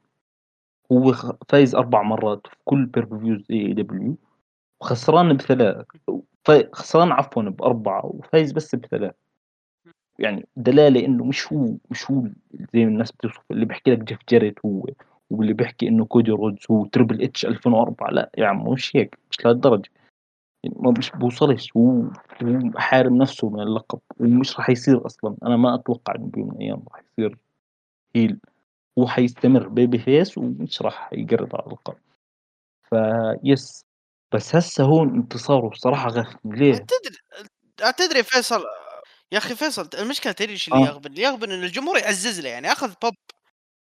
هو فايز 4 مرات في كل pay-per-views AEW وخسران ب3 ف خسران عفوًا ب4 وفايز بس ب3 يعني دلالة إنه مش هو مش هو زي الناس بتوصف اللي بيحكي لك جيف جاريت هو، واللي بيحكي إنه كودي رودز هو تريبل إتش 2004 لأ يا عمو مش هيك مش لهالدرجة. يعني ما مش بيوصلش هو هو حارم نفسه من اللقب ومش راح يصير أصلًا أنا ما أتوقع إنه بيوم من الأيام راح يصير heel هو حيستمر baby face ومش راح يقرب على اللقب فيس بس هسه هون انتصاره الصراحة غثني ليه؟ تدري تدري فيصل يا أخي فيصل المشكلة تدري إيش اللي آه، يغبن؟ اللي يغبن إن الجمهور يعزّز له يعني أخذ pop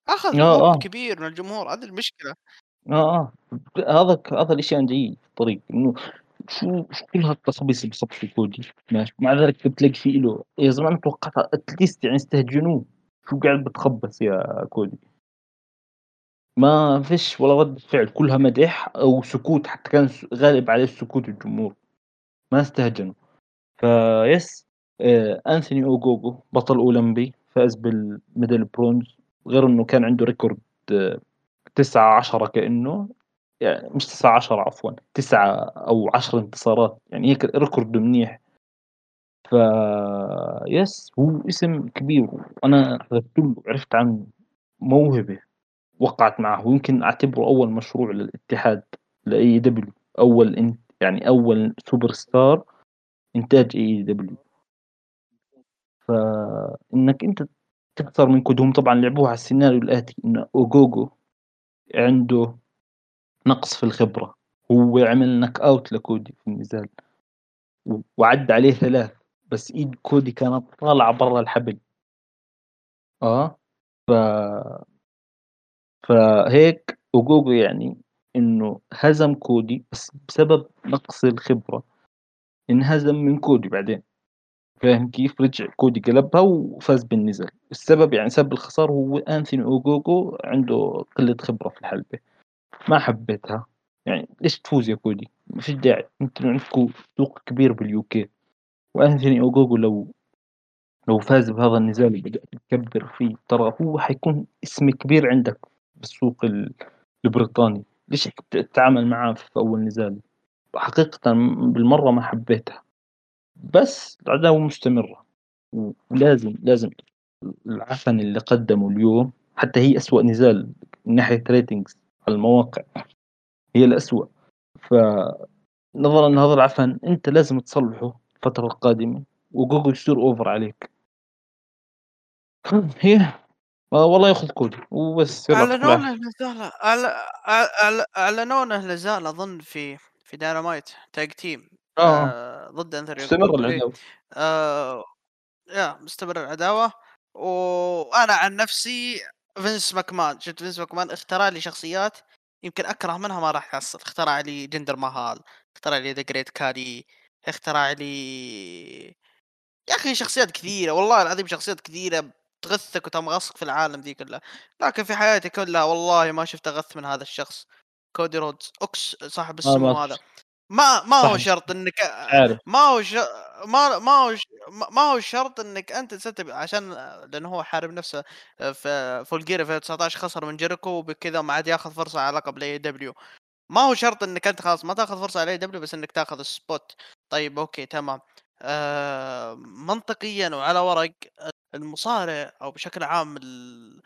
أخذ آه، pop آه. كبير من الجمهور هذه المشكلة. آه، آه، هذا هذا الإشي أنا جاي في الطريق إنه شو شو كل هالتصابيص اللي بصفي كودي ماشي، مع ذلك بتلاقي في له يا زلمة أنا توقعت أتليست يعني استهجنوه. شو قاعد بتخبص يا كودي؟ ما فيش ولا ردة فعل. كلها مدح أو سكوت. حتى كان غالب عليه السكوت الجمهور. ما استهجنوا. فيس آآ أنثوني أوجوجو بطل أولمبي فاز بال medal bronze. غير إنه كان عنده record 9، 10 كإنه. يعني مش 9، 10 عفوًا 9 أو 10 انتصارات، يعني هيك record منيح. ف yes هو اسم كبير وأنا حضرت له وعرفت عنه موهبة وقعت معه، ويمكن أعتبره أول مشروع للاتحاد لAEW أول إن يعني أول سوبر ستار إنتاج AEW فإنك أنت تخسر من كودهم طبعًا لعبوها على السيناريو الآتي إن أوجوجو عنده نقص في الخبرة، هو عمل knock out لكودي في النزال و وعدّى عليه 3 بس إيد كودي كانت طالعة برّا الحبل، آه، ف فهيك أوجوجو يعني إنه هزم كودي بس بسبب نقص الخبرة، انهزم من كودي بعدين، فاهم كيف؟ رجع كودي قلبها وفاز بالنزال، السبب يعني سبب الخسارة هو أنثوني أوجوجو عنده قلة خبرة في الحلبة. ما حبيتها، يعني ليش تفوز يا كودي؟ ما فيش داعي، أنتم عندكم سوق كبير بالUK وأنثوني أوجوجو لو لو فاز بهذا النزال وبدأت تكبّر فيه ترى هو حيكون اسم كبير عندك بالسوق ال البريطاني، ليش هيك بتتعامل معاه في أول نزال؟ حقيقةً بالمرّة ما حبيتها، بس العداوة مستمرة. ولازم، لازم العفن اللي قدّمه اليوم حتى هي أسوأ نزال من ناحية على المواقع. هي الأسوأ. فنظرًا لهذا العفن أنت لازم تصلحه الفترة القادمة وجوجل يصير أوفر عليك. هي. آه والله ياخذ كودي وبس العافية. له نزال أعل أعلنوا له نزال أظن في في داينامايت تاج تيم آه، آه ضد أوجوجو إيه العداوة. آآ يا مستمر العداوة. وأنا عن نفسي فينس ماكمان شفت فينس ماكمان؟ اخترع لي شخصيات يمكن أكره منها ما راح تحصل، اخترع لي جندر ماهال، اخترع لي ذا جريت كاري، اخترع لي يا أخي شخصيات كثيرة والله العظيم شخصيات كثيرة تغثك وتمغصك في العالم ذي كلها، لكن في حياتي كلها والله ما شفت أغث من هذا الشخص، كودي رودز، أوكس صاحب السمو هذا. ما ما هو شرط إنك عارف. ما هو ش... ما ما هو ش... ما هو شرط إنك أنت تستب عشان لأنه هو حارب نفسه في فول جير في 19 خسر من جيريكو وبكذا ما عاد ياخذ فرصة على لقب ال AEW ما هو شرط إنك أنت خلاص ما تاخذ فرصة على AEW بس إنك تاخذ ال spot طيب okay تمام آه منطقيا وعلى ورق المصارع أو بشكل عام. ال...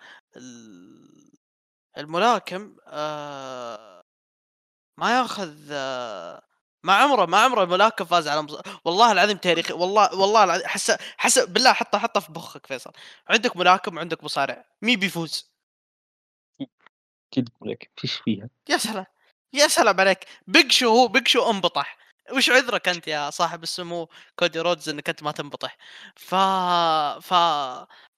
الملاكم آه ما ياخذ آه ما عمره ما عمره ملاكم فاز على مص... والله العظيم تاريخي والله والله العظيم حس حس بالله حطه حطه في مخك فيصل. عندك ملاكم وعندك مصارع مين بيفوز؟ أكيد لك فيش فيها. يا سلام يا سلام عليك. بيج شو هو بيج شو انبطح. وش عذرك أنت يا صاحب السمو كودي رودز إنك أنت ما تنبطح؟ ف ف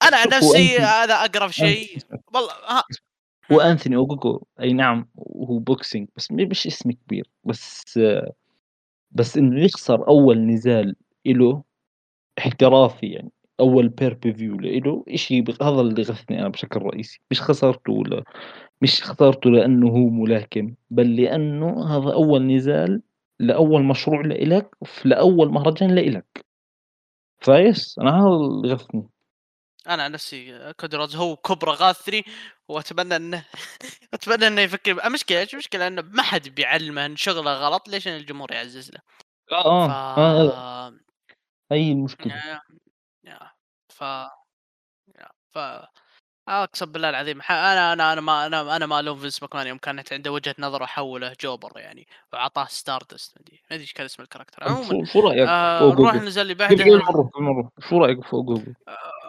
أنا عن نفسي هذا أقرب شيء. والله ها. هو انثوني اوجوجو أي نعم وهو boxing بس مش اسم كبير. بس بس إنه يخسر أول نزال له احترافي يعني أول pay-per-view له شيء هذا اللي غثني أنا بشكل رئيسي. مش خسرته ولا مش خسرته لأنه هو ملاكم بل لأنه هذا أول نزال لأول مشروع لإلك لأول مهرجان لإلك. فايس؟ أنا هذا اللي غثني أنا عن نفسي كودي رودز هو أكبر غاثني وأتمنى إنه أتمنى إنه يفكر المشكلة إيش المشكلة إنه ما حد بيعلمه ان شغلة غلط ليش إن الجمهور يعزز له؟ آه ف... آه. هي المشكلة يا يا ف يا ف أقسم بالله العظيم أنا أنا أنا ما أنا أنا ما ألوم فينس ماكمان يوم كانت عنده وجهة نظر وحوله jobber يعني وعطاه Stardust ما أدري ما أدري إيش كان اسم ال character عموما شو رأيك آه نروح النزال اللي بعده. شو رأيك في جوجل؟ آه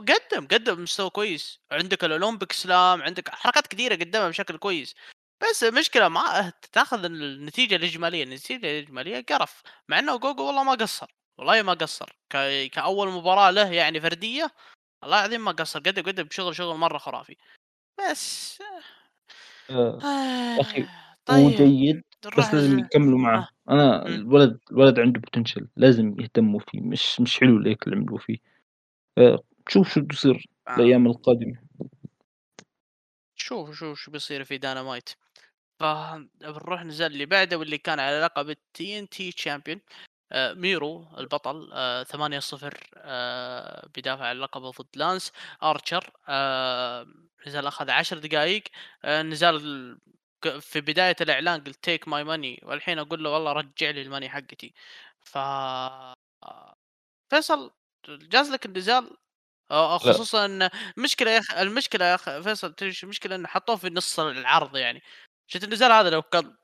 قدم قدم مستوى كويس عندك ال Olympic slam عندك حركات كثيره قدمها بشكل كويس بس المشكلة ما تأخذ النتيجة الإجمالية النتيجة الإجمالية قرف مع إنه أوغوغو والله ما قصر والله ما قصر ك... كأول مباراة له يعني فردية الله العظيم ما قصر قدم قدم بشغل شغل مرة خرافي بس آه. آه. أخي طيب هو جيد بس لازم يكملوا معه آه. أنا. الولد الولد عنده potential لازم يهتموا فيه مش مش حلو اللي عملوه فيه آه، شوف شو بده يصير آه. الأيام القادمة. شوف شوف شو بيصير في داينامايت فبنروح نزال اللي بعده واللي كان على لقب ال TNT champion ميرو البطل آه 8 0 آه بيدافع عن لقبه ضد لانس. أرشر آه نزال أخذ 10 دقائق آه نزال في بداية الإعلان قلت take my money والحين أقول له والله رجع لي ال money حقتي. ف فيصل جاز لك النزال آه، لا. خصوصا إن مشكله يا أخي المشكلة يا أخي فيصل المشكلة؟ إنه حطوه في نص العرض يعني. شفت النزال هذا لو كان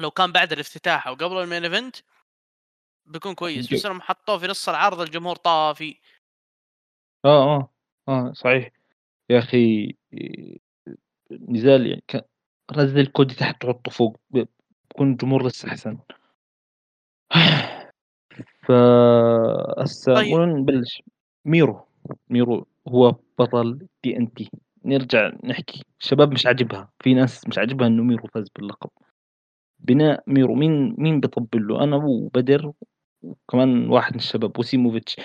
لو كان بعد الافتتاح أو قبل ال main event؟ بيكون كويس. بس انهم حطوه في نص العرض الجمهور طافي. آه آه آه صحيح. يا أخي آه، نزال يعني كان نزل كودي تحت تحطه فوق بكون الجمهور لسه أحسن. ف هسه طيب. نبلش. ميرو. ميرو هو بطل TNT. نرجع نحكي. الشباب مش عاجبها. في ناس مش عاجبها إنه ميرو فاز باللقب. بناء ميرو مين مين بيطبل له؟ أنا وبدر وكمان واحد من الشباب وسيموفيتش.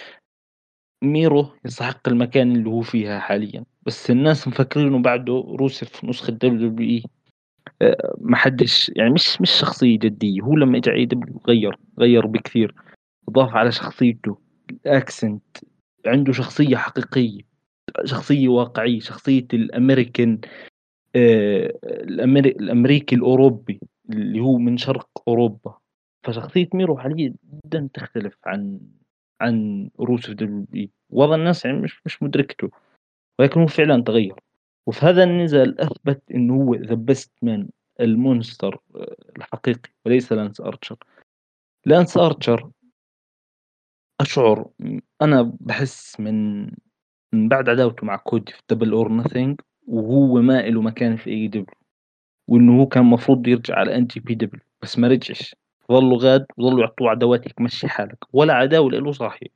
ميرو يستحق المكان اللي هو فيها حاليا. بس الناس مفكرينه بعده روسف نسخة WWE. آه، ما حدش يعني مش مش شخصية جدية. هو لما اجى AEW غير غير بكثير. اضاف على شخصيته. ال accent عنده شخصية حقيقية. شخصية واقعية. شخصية الأمريكان آه،. الأمريكي الأوروبي اللي هو من شرق أوروبا. فشخصية ميرو حاليا جدا تختلف عن عن روسف دبليو وضع الناس يعني مش مش مدركته. ولكن هو فعلا تغير. وفي هذا النزال أثبت إنه هو the best man ال monster آه، الحقيقي وليس لانس ارشر لانس ارشر أشعر أنا بحس من من بعد عداوته مع كودي في Double or Nothing وهو ما له مكان في AEW وإنه هو كان المفروض يرجع على NJPW بس ما رجعش ظلوا غاد وظلوا يعطوه عداوات هيك مشي حالك ولا عداوة له صاحي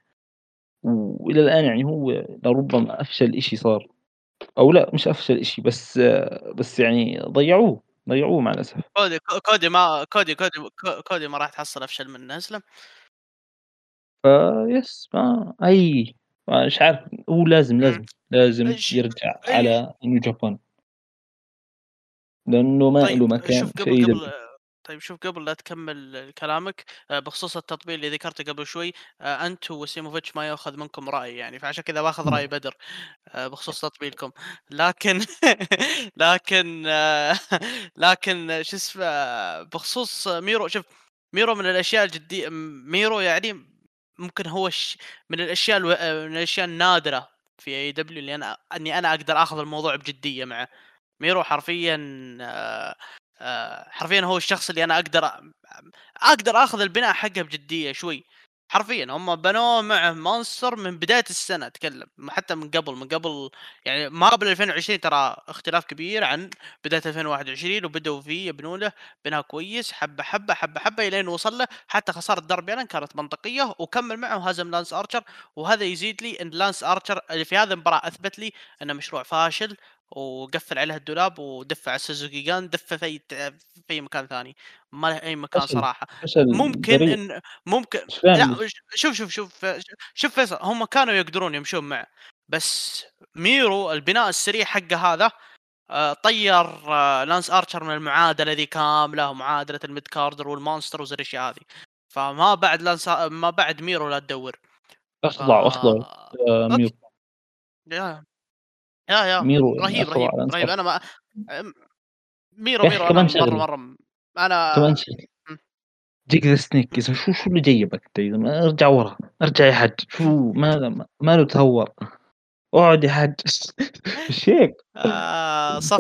وإلى الآن يعني هو لربما أفشل إشي صار، أو لأ مش أفشل إشي بس بس يعني ضيّعوه، ضيّعوه مع الأسف. كودي كودي ما كودي كودي كودي ما راح تحصل أفشل منه أسلم. فيس ما هي مش عارف هو لازم،. لازم، لازم يرجع أي على New Japan. لأنه ما طيب إله مكان في قبل. طيب شوف قبل لا تكمل كلامك آآ بخصوص التطبيل اللي ذكرته قبل شوي آآ أنتم وسيموفيتش ما يؤخذ منكم رأي يعني، فعشان كذا باخذ. رأي بدر آآ بخصوص تطبيلكم، لكن لكن آه، لكن شو اسمه بخصوص ميرو شوف ميرو من الأشياء الجدية ميرو يعني ممكن هو الش من الأشياء ألو من الأشياء النادرة في AEW اللي أنا إني أنا أقدر آخذ الموضوع بجدية معه. ميرو حرفيًا آآ آآ حرفيًا هو الشخص اللي أنا أقدر أ أقدر آخذ البناء حقه بجدية شوي، حرفيًا هم بنوه مع مونستر من بداية السنة أتكلم، حتى من قبل من قبل يعني ما قبل 2020 ترى اختلاف كبير عن بداية 2021 وبدأوا فيه يبنوا له بناء كويس حبة حبة حبة حبة إلين وصل له. حتى خسارة داربي ألين كانت منطقية وكمل معه وهزم لانس أرشر. وهذا يزيد لي إن لانس أرشر اللي في هذه المباراة أثبت لي إنه مشروع فاشل وقفل عليها الدولاب ودفع ال Suzuki-gun دفه في في أي مكان ثاني، ما له أي مكان فشل، صراحة، فشل ممكن ذريع، إن ممكن ش شوف شوف شوف شوف فيصل هم كانوا يقدرون يمشون معه، بس ميرو البناء السريع حقه هذا آآ طيّر لانس أرشر من المعادلة ذي كاملة ومعادلة ال mid carder وال monster وزي الأشياء هذه، فما بعد لانس ما بعد ميرو لا تدوّر، أخضع آآ أوكي. ميرو، يا يا، ميرو يعني رهيب، رهيب، رهيب، أنا ما ميرو، ميرو. أنا كمان مرّة، شغلة، مرّة م أنا كمان Jake the Snake شو شو اللي جيبك زلمة ارجع ورا، ارجع يا حج شو ما ماله تهور، اقعد يا حج مش هيك؟ آه، صف.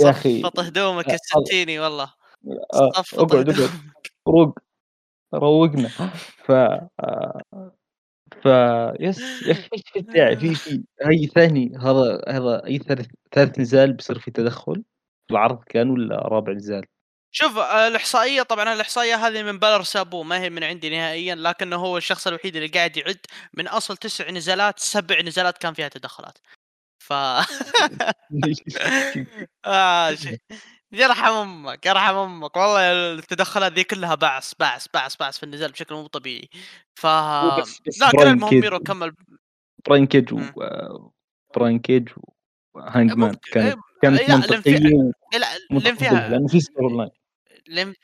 يا أخي. صفّط هدومك أ يا ستيني والله، آه، اقعد، اقعد. روق روقنا. ف آآ فيس يا داعي في في هي ثاني هذا هذا أي ثالث ثالث نزال بيصير في تدخُّل؟ العرض كان والّا رابع نزال؟ شوف آآ، الإحصائية طبعًا الإحصائية هذه من بَلَر سابوه ما هي من عندي نهائيًا، لكنه هو الشخص الوحيد اللي قاعد يعِد من أصل 9 نزالات 7 نزالات كان فيها تدخُّلات، ف آه ش يرحم أمك، يرحم أمك، والله التدخلات ذي كلها بعث، بعث، بعث، بعث في النزال بشكل مو طبيعي، ف بس بس لكن براين المهم ميرو كمّل. براين كيج و كيج وهانج مان. ممكن كانت كانت لأ لإن في story line لإن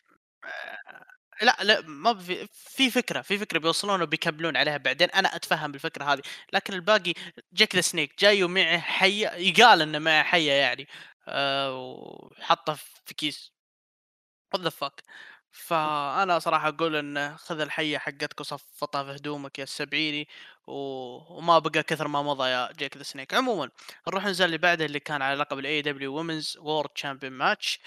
لأ، لأ ما في في فكرة، في فكرة بيوصلون وبيكملون عليها بعدين، أنا أتفهم الفكرة هذه، لكن الباقي Jake the Snake جاي ومعه حيّة يقال إنه معه حيّة يعني. آآ، وحاطّه في كيس. what the fuck. فأنا صراحة أقول إنه خذ الحية حقتك وصفّطها في هدومك يا السبعيني و... وما بقى كثر ما مضى يا Jake the Snake عموما نروح النزال اللي بعده اللي كان على لقب ال AEW Women's World Champion match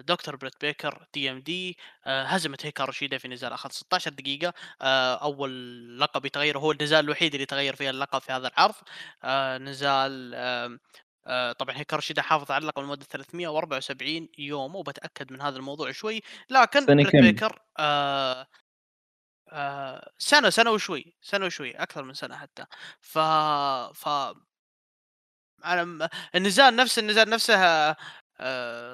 دكتور بريت بيكر DMD هزمت هيكارو شيدا في نزال اخذ 16 دقيقة. آه أول لقب يتغير هو النزال الوحيد اللي تغير فيه اللقب في هذا العرض. آه نزال آه طبعًا هيكارو شيدا حافظ على اللقب لمدة 374 يوم، وباتأكد من هذا الموضوع شوي، لكن بريت بيكر آآ آآ سنة، سنة وشوي، سنة وشوي، أكثر من سنة حتى. ف ف م النزال نفسه النزال نفسه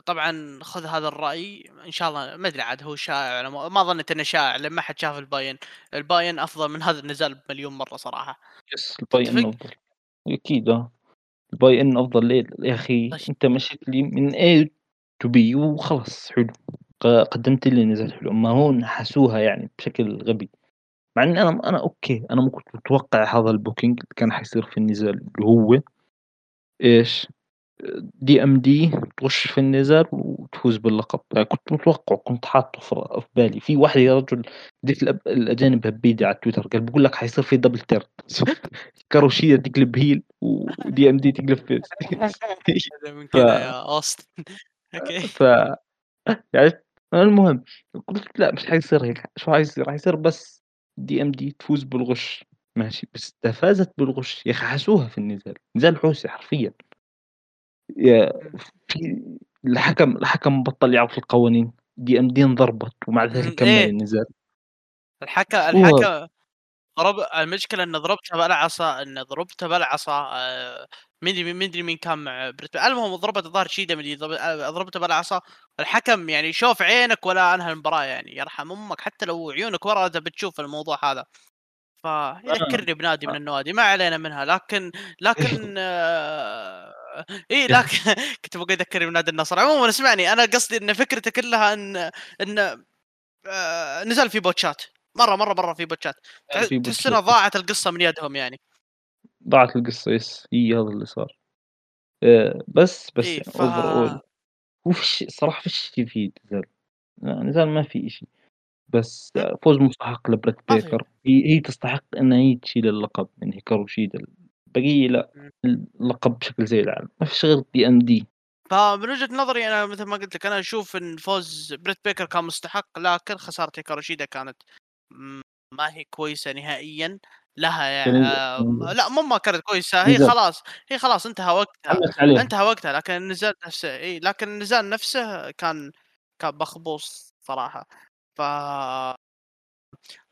طبعًا خذ هذا الرأي إن شاء الله ما أدري عاد هو شائع ما ما ظنيت إنه شائع لأن ما حد شاف الباين، الباين أفضل من هذا النزال بمليون مرة صراحة. yes ال buy in تتفق؟ ال buy in أفضل ليه؟ يا طيب أنت مشيت لي من A to B وخلاص حلو. قدّمت لي نزال حلو، أمّا هون نحسوها يعني بشكل غبي. مع إني أنا أنا okay، أنا ما كنت متوقع هذا ال booking اللي كان حيصير في النزال اللي هو. إيش، DMD تخش في النزال وتفوز باللقب، يعني كنت متوقعه كنت حاطه في بالي، في واحد يا رجل ديك الأب الأجانب هبّيدة على التويتر قال بيقول لك حيصير في double turn كاروشيا تقلب heel وDMD تقلب face هذا من كذا يا أوستن أوكي. ف عرفت؟ المهم قلت لأ مش حيصير هيك، شو حيصير؟ حيصير بس DMD تفوز بالغش ماشي، بس إذا فازت بالغش يا أخي حسوها في النزال، نزال حوسي حرفيًا يا. في الحكم الحكم بطّل يعرف القوانين، DMD انضربت ومع ذلك كمّل إيه. النزال، الحكا الحكا ضرب المشكلة إن ضربته بالعصا إن ضربته بالعصا آه، مدري مدري مين كان مع بريت المهم ضربت الظاهر شيدا مدري آه، ضربته بالعصا. الحكم يعني شوف عينك ولا أنهى المباراة يعني يرحم أمك حتى لو عيونك ورا بتشوف الموضوع هذا. فيذكرني بنادي من النوادي ما علينا منها. لكن لكن آه إي لكن كنت بقول يذكرني بنادي النصر. عموما اسمعني أنا قصدي إن فكرته كلها إن إن آه نزل في بوتشات. مرة مرة مرة في بوتشات. تحس إنها ضاعت القصة من يدهم يعني. ضاعت القصة yes. هي هذا اللي صار. آه بس بس إيه ف... overall وفي صراحة في شيء في نزال. نزال ما في شيء بس فوز مستحق لبريت بيكر. هي, هي تستحق إنها هي تشيل اللقب. من هيكارو شيدا البقيه لا اللقب بشكل زي العالم. ما في غير DMD. فمن وجهة نظري أنا مثل ما قلت لك أنا أشوف إن فوز بريت بيكر كان مستحق لكن خسارة هيكارو شيدا كانت ما هي كويسة نهائيا لها يعني آه لا مو ما كانت كويسة هي خلاص هي خلاص انتهى وقتها انتهى وقتها لكن النزال نفسه إي لكن النزال نفسه كان كان مخبوص صراحة. ف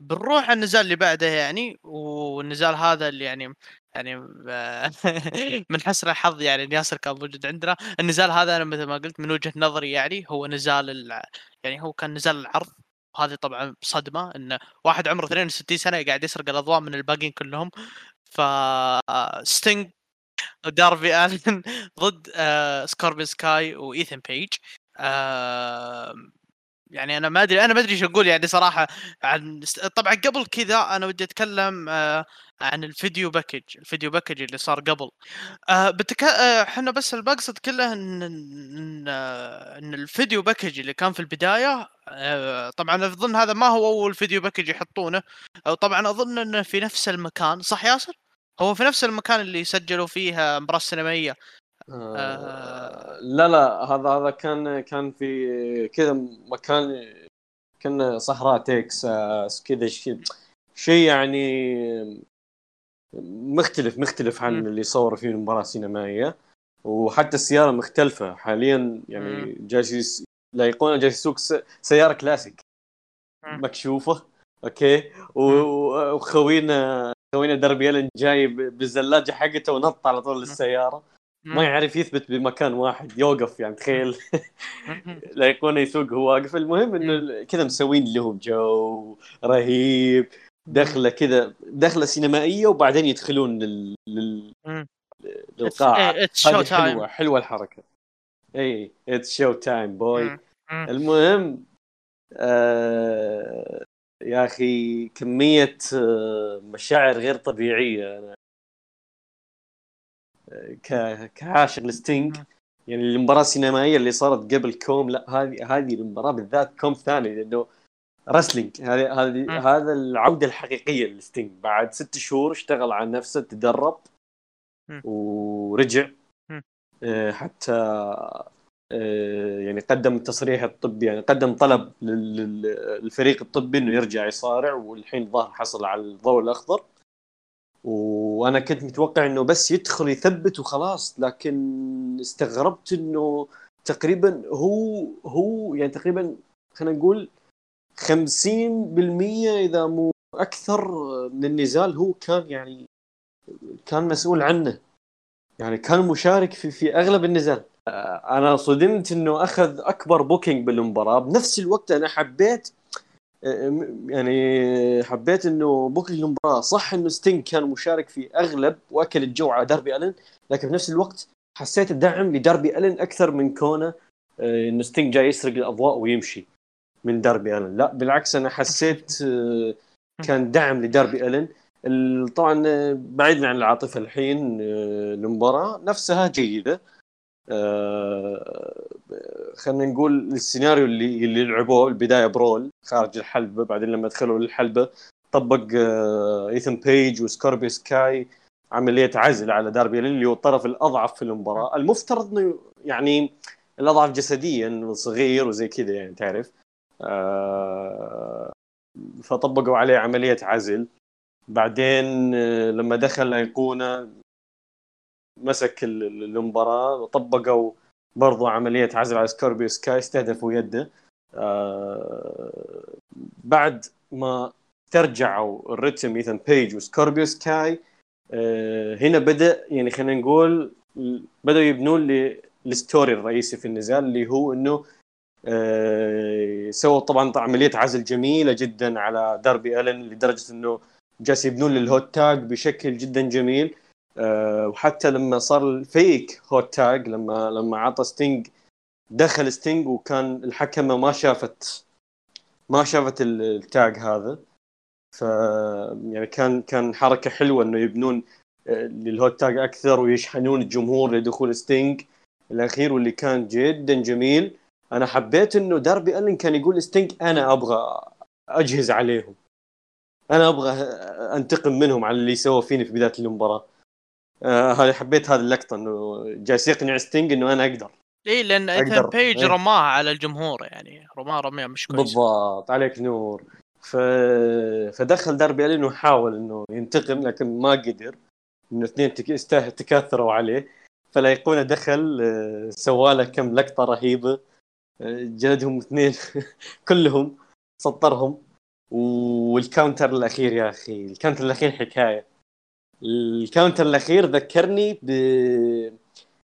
بنروح النزال اللي بعده يعني والنزال هذا اللي يعني يعني من حسن الحظ يعني ياسر كان موجود عندنا. النزال هذا أنا مثل ما قلت من وجهة نظري يعني هو نزال يعني هو كان نزال العرض. وهذه طبعا صدمة إن واحد عمره 62 سنة قاعد يسرق الأضواء من الباقيين كلهم. ف ستينج داربي الن ضد آه سكوربيو سكاي وايثن بيج يعني أنا ما أدري أنا ما أدري إيش أقول يعني صراحة عن طبعا قبل كذا أنا ودي أتكلم آه عن ال video package ال video package اللي صار قبل. آه. آه إحنا بس المقصد كله إن إن, ال video package اللي كان في البداية طبعا أظن هذا ما هو أول video package يحطونه. أو طبعا أظن إنه في نفس المكان صح ياسر؟ هو في نفس المكان اللي سجلوا فيه مباراة سينمائية. آه آه لا لا هذا هذا كان كان في كذا مكان كان صحراء تكساس كذا شيء يعني مختلف مختلف عن م. اللي صوروا فيه المباراه السينمائيه وحتى السيارة مختلفة. حاليا يعني جالس لايقونه جالس يسوق سيارة كلاسيك. مكشوفة. okay. وخوينا خوينا دربي الن جاي بالزلاجة حقته ونط على طول للسيارة. ما يعرف يثبت بمكان واحد يوقف يعني تخيل. لايقونه يسوق هو واقف. المهم إنه كذا مسوين لهم جو رهيب دخلة كذا دخلة سينمائية وبعدين يدخلون لل, لل... للقاعه هذه حلوة حلوة الحركة. إي it's showtime boy المهم آه يا أخي كمية آه مشاعر غير طبيعية. أنا. كعاشق لستينج يعني المباراة السينمائية اللي صارت قبل كوم لا هذه هذه المباراة بالذات كوم ثاني لأنه wrestling هذه هذه هذا العودة الحقيقية لستينج بعد ست شهور اشتغل على نفسه تدرب ورجع. آه، حتى آه، يعني قدم التصريح الطبي يعني قدم طلب للفريق الطبي إنه يرجع يصارع والحين ظهر حصل على الضوء الأخضر. وأنا كنت متوقع إنه بس يدخل يثبت وخلاص لكن استغربت إنه تقريبا هو هو يعني تقريبا خلينا نقول 50% إذا مو أكثر من النزال هو كان يعني كان مسؤول عنه. يعني كان مشارك في في أغلب النزال. أنا صدمت إنه أخذ أكبر booking بالمباراة. بنفس الوقت أنا حبيت يعني حبيت إنه booking المباراه صح إنه ستينج كان مشارك في أغلب وأكل الجو على داربي الن لكن بنفس الوقت حسيت الدعم لداربي الن أكثر من كونه آه، إنه ستينج جاي يسرق الأضواء ويمشي من داربي الن لا بالعكس أنا حسيت آه، كان دعم لداربي الن طبعا آه، بعيدا عن العاطفة الحين المباراه نفسها جيدة. خلينا نقول السيناريو اللي اللي لعبوه البداية brawl خارج الحلبة بعدين لما دخلوا للحلبة طبق إيثن بيج وسكوربيو سكاي عملية عزل على داربي اللي هو الطرف الأضعف في المباراة. المفترض إنه يعني الأضعف جسديا صغير وزي كذا يعني تعرف؟ آه، فطبقوا عليه عملية عزل. بعدين آه، لما دخل أيقونة مسك المباراة وطبقوا برضو عملية عزل على سكوربيو سكاي استهدفوا يده. آه بعد ما استرجعوا ال rhythm إيثان بيج وسكوربيو سكاي آه، هنا بدأ يعني خلينا نقول بدأوا يبنون ال story الرئيسي في النزال اللي هو إنه آه، سووا طبعا عملية عزل جميلة جدا على داربي ألن لدرجة إنه جالس يبنون لل hot tag بشكل جدا جميل. آه، وحتى لما صار ال fake hot tag لما لما عطى ستينج دخل ستينج وكان الحكمة ما شافت ما شافت ال tag هذا. ف يعني كان كان حركة حلوة إنه يبنون آه، لل hot tag أكثر ويشحنون الجمهور لدخول ستينج. الأخير واللي كان جدا جميل أنا حبيت إنه داربي الن كان يقول ستينج أنا أبغى أجهز عليهم. أنا أبغى أنتقم منهم على اللي سووا فيني في بداية المباراة. آه هذه حبيت هذه اللقطة إنه جالس يقنع ستينج إنه أنا أقدر. إي لأن ايثن بيج إيه؟ رماها على الجمهور يعني. رماها رميه مش كويس. بالضبط. عليك نور. ف... فدخل داربي الين وحاول إنه ينتقم لكن ما قدر. إنه اثنين تك... تكاثروا عليه. فالايقونه دخل آه، سواله كم لقطة رهيبة. آه، جلدهم اثنين كلهم سطرهم. وال counter الأخير يا أخي. ال counter الأخير حكاية. ال counter الأخير ذكرني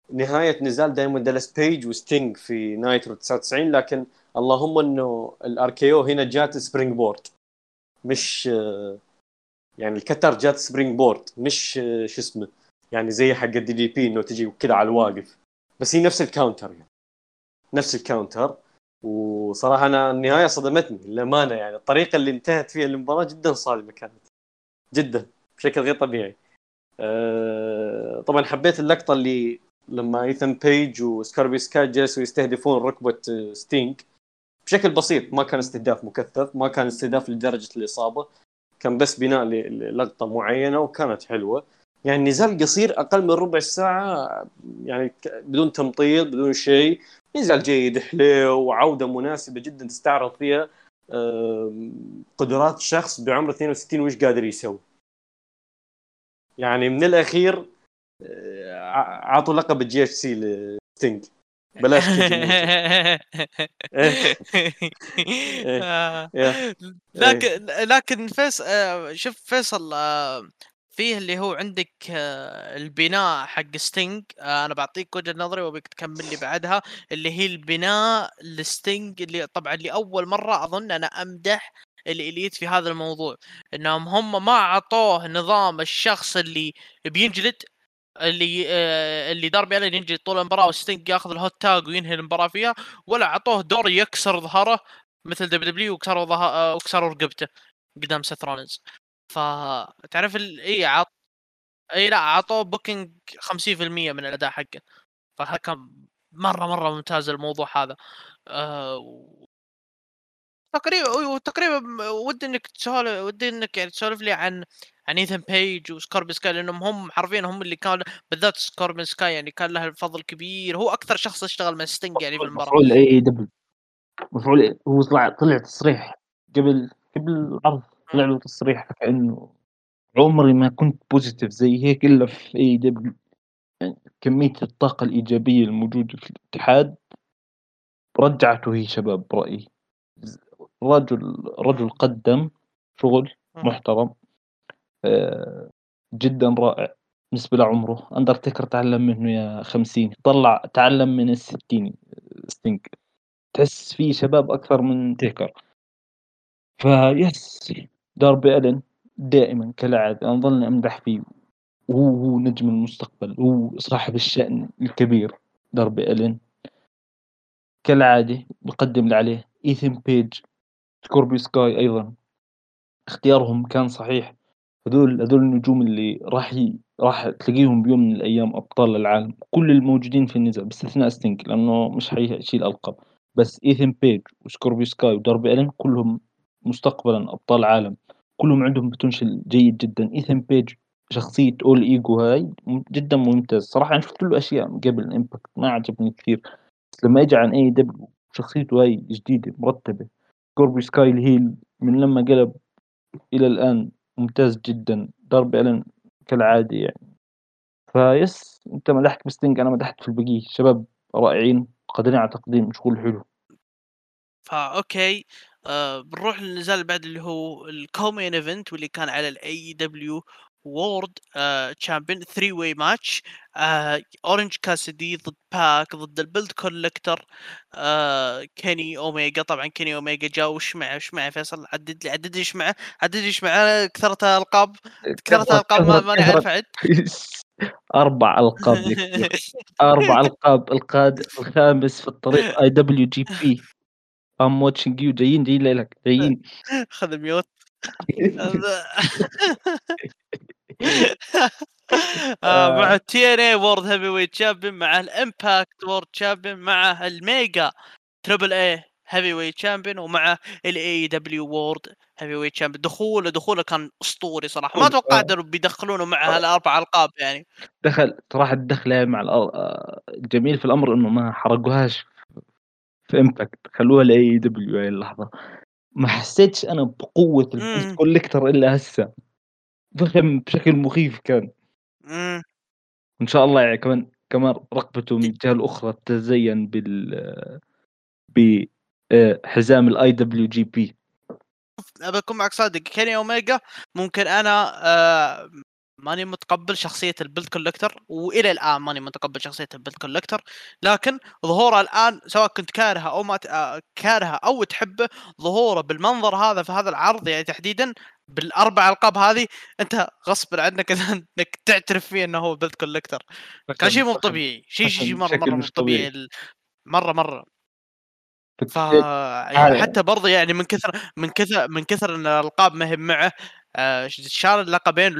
بنهايه نزال دايموند دالاس بيج وستينج في نايترو 99 لكن اللهم إنه ال RKO هنا جات springboard مش يعني ال cutter جات springboard مش شو اسمه يعني زي حق ال DDP إنه تجي كذا على الواقف. بس هي نفس ال counter يعني. نفس ال counter. وصراحة أنا النهاية صدمتني للأمانة يعني. الطريقة اللي انتهت فيها المباراة جدا صادمه كانت. جدا. بشكل غير طبيعي. أه طبعا حبيت اللقطة اللي لما ايثن بيج وسكوربيو سكاي جلسوا يستهدفون ركبة ستينج. بشكل بسيط ما كان استهداف مكثف ما كان استهداف لدرجة الإصابة. كان بس بناء للقطة معينة وكانت حلوة. يعني نزال قصير أقل من ربع ساعة يعني بدون تمطيط بدون شيء. نزال جيد حلو وعودة مناسبة جدا تستعرض فيها قدرات شخص بعمر 62 وش قادر يسوي. يعني من الأخير آه، عطوا لقب ال GHC لستينج. بلاش إيه. إيه. لكن لكن فيصل آه، شوف فيصل آه، فيه اللي هو عندك البناء حق ستينج. أنا بعطيك وجهة نظري وأبيك تكمل لي بعدها اللي هي البناء لستينج اللي طبعا لأول مرة أظن أنا أمدح ال Elite في هذا الموضوع إنهم هم ما أعطوه نظام الشخص اللي بينجلد اللي آه اللي داربي الين ينجلد طول المباراة وستينج ياخذ ال hot tag وينهي المباراة فيها ولا أعطوه دور يكسر ظهره مثل WW وكسروا ظهر آه وكسروا رقبته قدام سيث رولينز فتعرف. إي عط إي لا أعطوه booking 50% من الأداء حقه فهذا كان مرة مرة ممتاز الموضوع هذا أه... تقريبا تقريبا ودي إنك تسولف ودي إنك يعني تسولف لي عن عن ايثن بيج وسكوربيو سكاي لأنهم هم حرفيا هم اللي كانوا بالذات سكوربيو سكاي يعني كان له الفضل كبير. هو أكثر شخص اشتغل مع ستينج يعني في المباراه مفعول اي double. مفعول هو طلع طلع تصريح قبل قبل العرض طلع له تصريح كأنه عمري ما كنت positive زي هيك إلا في AEW يعني كمية الطاقة الإيجابية الموجودة في الاتحاد رجعته هي شباب برأيي رجل رجل قدم شغل محترم آه، جدا رائع بالنسبة لعمره. أندرتيكر تعلم منه يا خمسين طلع تعلم من الستين ستينج تحس فيه شباب أكثر من تيكر. face داربي ألن دائما كالعادة أنا ظل أمدح فيه. وهو هو نجم المستقبل هو صاحب الشأن الكبير داربي ألن كالعادة بقدم اللي عليه إيثن بيج. سكوربيو سكاي أيضا. اختيارهم كان صحيح. هذول هذول النجوم اللي راح ي... راح تلاقيهم بيوم من الأيام أبطال العالم. كل الموجودين في النزال باستثناء ستينج لأنه مش حيشيل ألقاب بس إيثن بيج وسكوربيو سكاي وداربي ألن كلهم مستقبلا أبطال عالم. كلهم عندهم potential جيد جدا. إيثن بيج شخصية all ego هاي جدا ممتاز. صراحة أنا شفت له أشياء قبل إمباكت ما عجبني كثير. بس لما إجى عند AEW شخصيته هاي جديدة مرتبة. سكوربيو سكاي ال heel من لما قلب إلى الآن ممتاز جدا داربي ألن كالعادة يعني. face أنت مدحت بستينج أنا مدحت في البقية. شباب رائعين قادرين على تقديم شغل حلو. فا okay. آه بنروح للنزال اللي بعد اللي هو ال co-main event واللي كان على ال AEW world champion 3 way match اورنج كاسيدي ضد باك ضد ال belt collector آه كيني اوميجا طبعا كيني اوميجا جا وش معه؟ وش معه فيصل؟ عدد لي عدد لي إيش معه؟ عدد لي إيش معه؟ كثرة القاب كثرة القاب ما- ماني عارف اعد أربع ألقاب. أربع ألقاب القاد الخامس في الطريق IWGP I'm watching you جايين جايين لك جايين. خذ mute. آه، مع ال TNA World Heavyweight Champion مع ال Impact World Champion مع ال Mega Triple A Heavyweight Champion ومع ال AEW World Heavyweight Champion دخوله دخوله كان أسطوري صراحة. ما آه. توقعت انه بيدخلونه مع هالأربع ألقاب يعني. دخل صراحة الدخله مع الأ- آه، الجميل في الأمر إنه ما حرقوهاش. في Impact خلوها ل AEW هاي اللحظة. ما حسيتش أنا بقوة. ال belt collector إلا هسه فخم بشكل مخيف كان مم. وان شاء الله يعني كمان كمان رقبته من الجهة الأخرى تتزين بال بحزام ال IWGP أبى أكون معك صادق كيني اوميجا ممكن أنا آه ماني متقبل شخصية ال belt collector وإلى الآن ماني متقبل شخصية ال belt collector لكن ظهوره الآن سواء كنت كارهه أو ما ت- آه، كارهه أو تحبه ظهوره بالمنظر هذا في هذا العرض يعني تحديدا بالأربع ألقاب هذه أنت غصب عنك إنك تعترف فيه إنه هو belt collector كان شيء مو طبيعي شيء شيء مره مرة مو مش طبيعي. مره مرة. ف يعني حتى برضه يعني من كثر من كثر من كثر إن الألقاب ما هي معه آه، شال اللقبين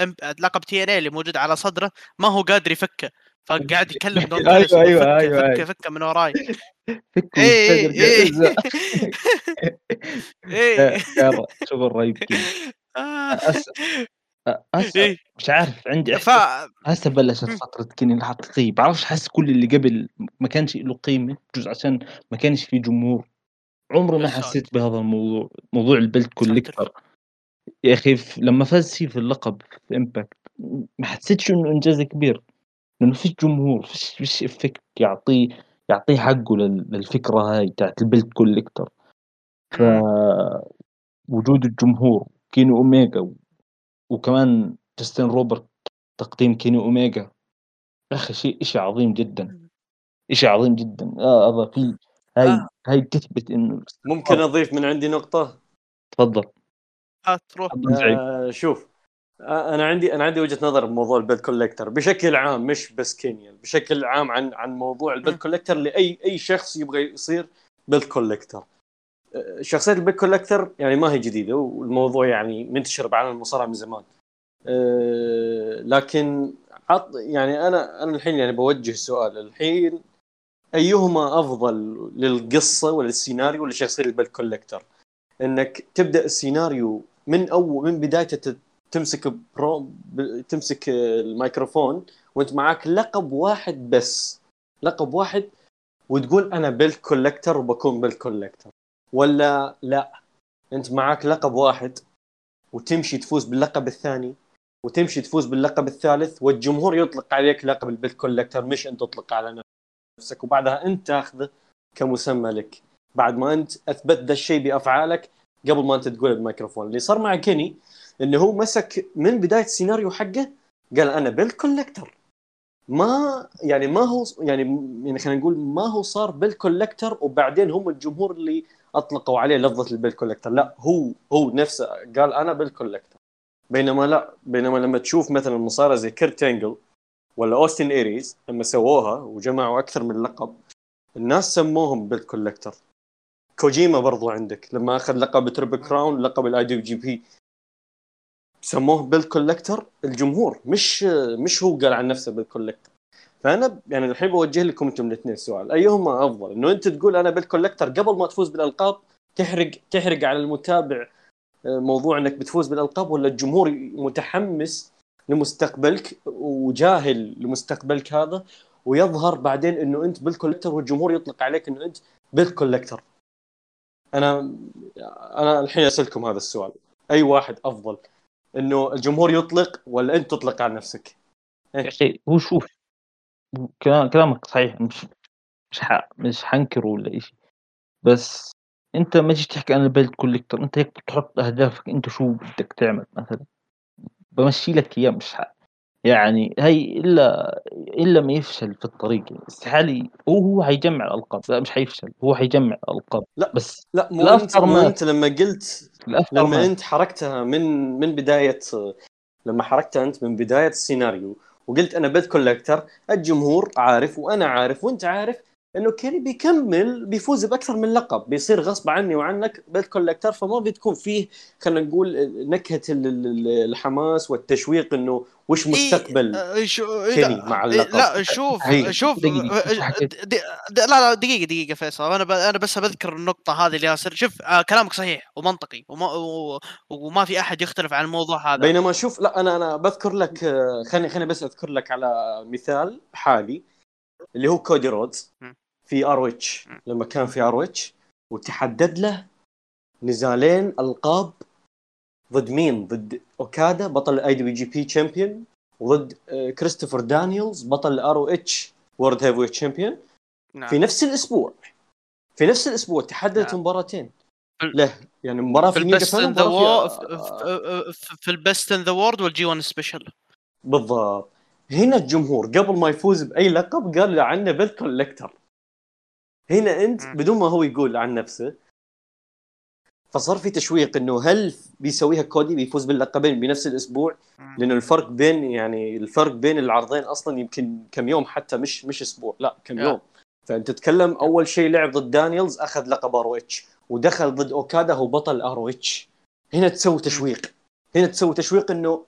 إم لقب تي إن اللي موجود على صدره ما هو قادر يفكه فقاعد يكلم دون أيوة، إنه أيوة، فكه أيوة، فكه أيوة. فكه من وراي فك اي واشتغل اي جائزة. اي كان شغل رهيب كذا آه. هسه هسه إيه. مش عارف عندي هسه بلشت. فترة كيني الحقيقية بعرفش حس كل اللي قبل ما كانش له قيمة بجوز عشان ما كانش في جمهور عمري ما. حسيت بهذا الموضوع موضوع ال belt collector يا أخي لما فاز فيه في اللقب في Impact ما حسيتش إنه إنجاز كبير لأنه فيش جمهور فيش فيش effect يعطيه يعطيه حقه لل- للفكرة هاي تاعت ال belt collector ف وجود الجمهور كيني اوميجا و... وكمان جاستن روبرتس تقديم كيني اوميجا يا أخي شيء شيء عظيم جدا. شيء عظيم جدا. آه هذا في هاي آه. هاي تثبت إنه ممكن أضيف من عندي نقطة؟ تفضل. تروح آه شوف آه أنا عندي أنا عندي وجهة نظر بموضوع ال belt collector بشكل عام مش بس كيني بشكل عام عن عن موضوع ال belt م. collector لأي أي شخص يبغى يصير belt collector آه، شخصية ال belt collector يعني ما هي جديدة والموضوع يعني منتشر بعالم المصارعة من زمان. آه، لكن عط يعني أنا أنا الحين يعني بوجه سؤال. الحين أيهما أفضل للقصة ولا السيناريو ولا شخصيه ال belt collector إنك تبدأ السيناريو من أول من بدايته تمسك برو تمسك الميكروفون وأنت معاك لقب واحد بس. لقب واحد وتقول أنا belt collector وبكون belt collector ولا لا أنت معاك لقب واحد وتمشي تفوز باللقب الثاني وتمشي تفوز باللقب الثالث والجمهور يطلق عليك لقب ال belt collector مش أنت تطلق على نفسك. وبعدها أنت تاخذه كمسمى لك. بعد ما انت اثبت ذا الشيء بافعالك قبل ما انت تقول الميكروفون. اللي صار مع كيني إنه هو مسك من بداية السيناريو حقه قال أنا belt collector ما يعني ما هو يعني يعني خلينا نقول ما هو صار belt collector وبعدين هم الجمهور اللي أطلقوا عليه لفظة ال belt collector لا هو هو نفسه قال أنا belt collector بينما لا بينما لما تشوف مثلا مصارع زي كيرت إنجل ولا أوستن إيريز لما سووها وجمعوا أكثر من لقب الناس سموهم belt collector كوجيما برضو عندك لما أخذ لقب Triple Crown لقب ال IWGP سموه belt collector الجمهور مش مش هو قال عن نفسه belt collector فأنا يعني الحين بوجه لكم أنتم الاثنين سؤال أيهما أفضل؟ إنه أنت تقول أنا بيلد كولكتر قبل ما تفوز بالألقاب تحرق تحرق على المتابع آه، موضوع إنك بتفوز بالألقاب ولا الجمهور متحمس لمستقبلك وجاهل لمستقبلك هذا ويظهر بعدين إنه أنت بيلد كولكتر والجمهور يطلق عليك إنه أنت بيلد كولكتر أنا أنا الحين أسألكم هذا السؤال. أي واحد أفضل؟ إنه الجمهور يطلق ولا أنت تطلق على نفسك؟ يا أخي هو شوف كلام- كلامك صحيح مش مش ح... مش حنكر ولا شيء بس أنت ما تجيش تحكي أنا بيلد كوليكتر أنت هيك بتحط أهدافك أنت شو بدك تعمل مثلًا، بمشي لك إياه مش ح يعني هي إلا إلا ما يفشل في الطريق يعني استحالة هو هو حيجمع الألقاب لا مش حيفشل هو حيجمع الألقاب لا بس لا مو أنت مو مات. أنت لما قلت لما مات. أنت حركتها من من بداية لما حركتها أنت من بداية السيناريو وقلت أنا بيت كولكتر الجمهور عارف وأنا عارف وأنت عارف إنه كيري بيكمل بيفوز بأكثر من لقب بيصير غصب عني وعنك بيت كولكتر فما بتكون فيه خلينا نقول نكهة ال- ال- الحماس والتشويق إنه وش مستقبل إيه لا مع اللقب. لا شوف هي. شوف دقيقة، شو حكيت؟ د- د- لا لا دقيقة دقيقة فيصل أنا. أنا بس بذكر النقطة هذه اللي ياسر شوف آه كلامك صحيح ومنطقي وما. وما في أحد يختلف عن الموضوع هذا بينما شوف لا أنا أنا بذكر لك آه، خليني خليني بس أذكر لك على مثال حالي اللي هو كودي رودز. في ROH م. لما كان في ROH وتحدد له نزالين ألقاب ضد مين؟ ضد أوكادا بطل ال IWGP Champion وضد كريستوفر دانييلز بطل ال ROH World Heavy Champion نعم. في نفس الأسبوع في نفس الأسبوع تحددت نعم. مباراتين له يعني مباراة في البست ان ذا في ال Best in the World وال G1 Special بالضبط هنا الجمهور قبل ما يفوز بأي لقب قال له عنه belt collector هنا أنت. بدون ما هو يقول عن نفسه فصار في تشويق إنه هل بيسويها كودي بيفوز باللقبين بنفس الأسبوع؟ لأنه الفرق بين يعني الفرق بين العرضين أصلا يمكن كم يوم حتى مش مش أسبوع لا كم. يوم. فأنت تتكلم أول شيء لعب ضد دانييلز أخذ لقب ROH ودخل ضد أوكادا هو بطل ROH هنا تسوي تشويق. هنا تسوي تشويق إنه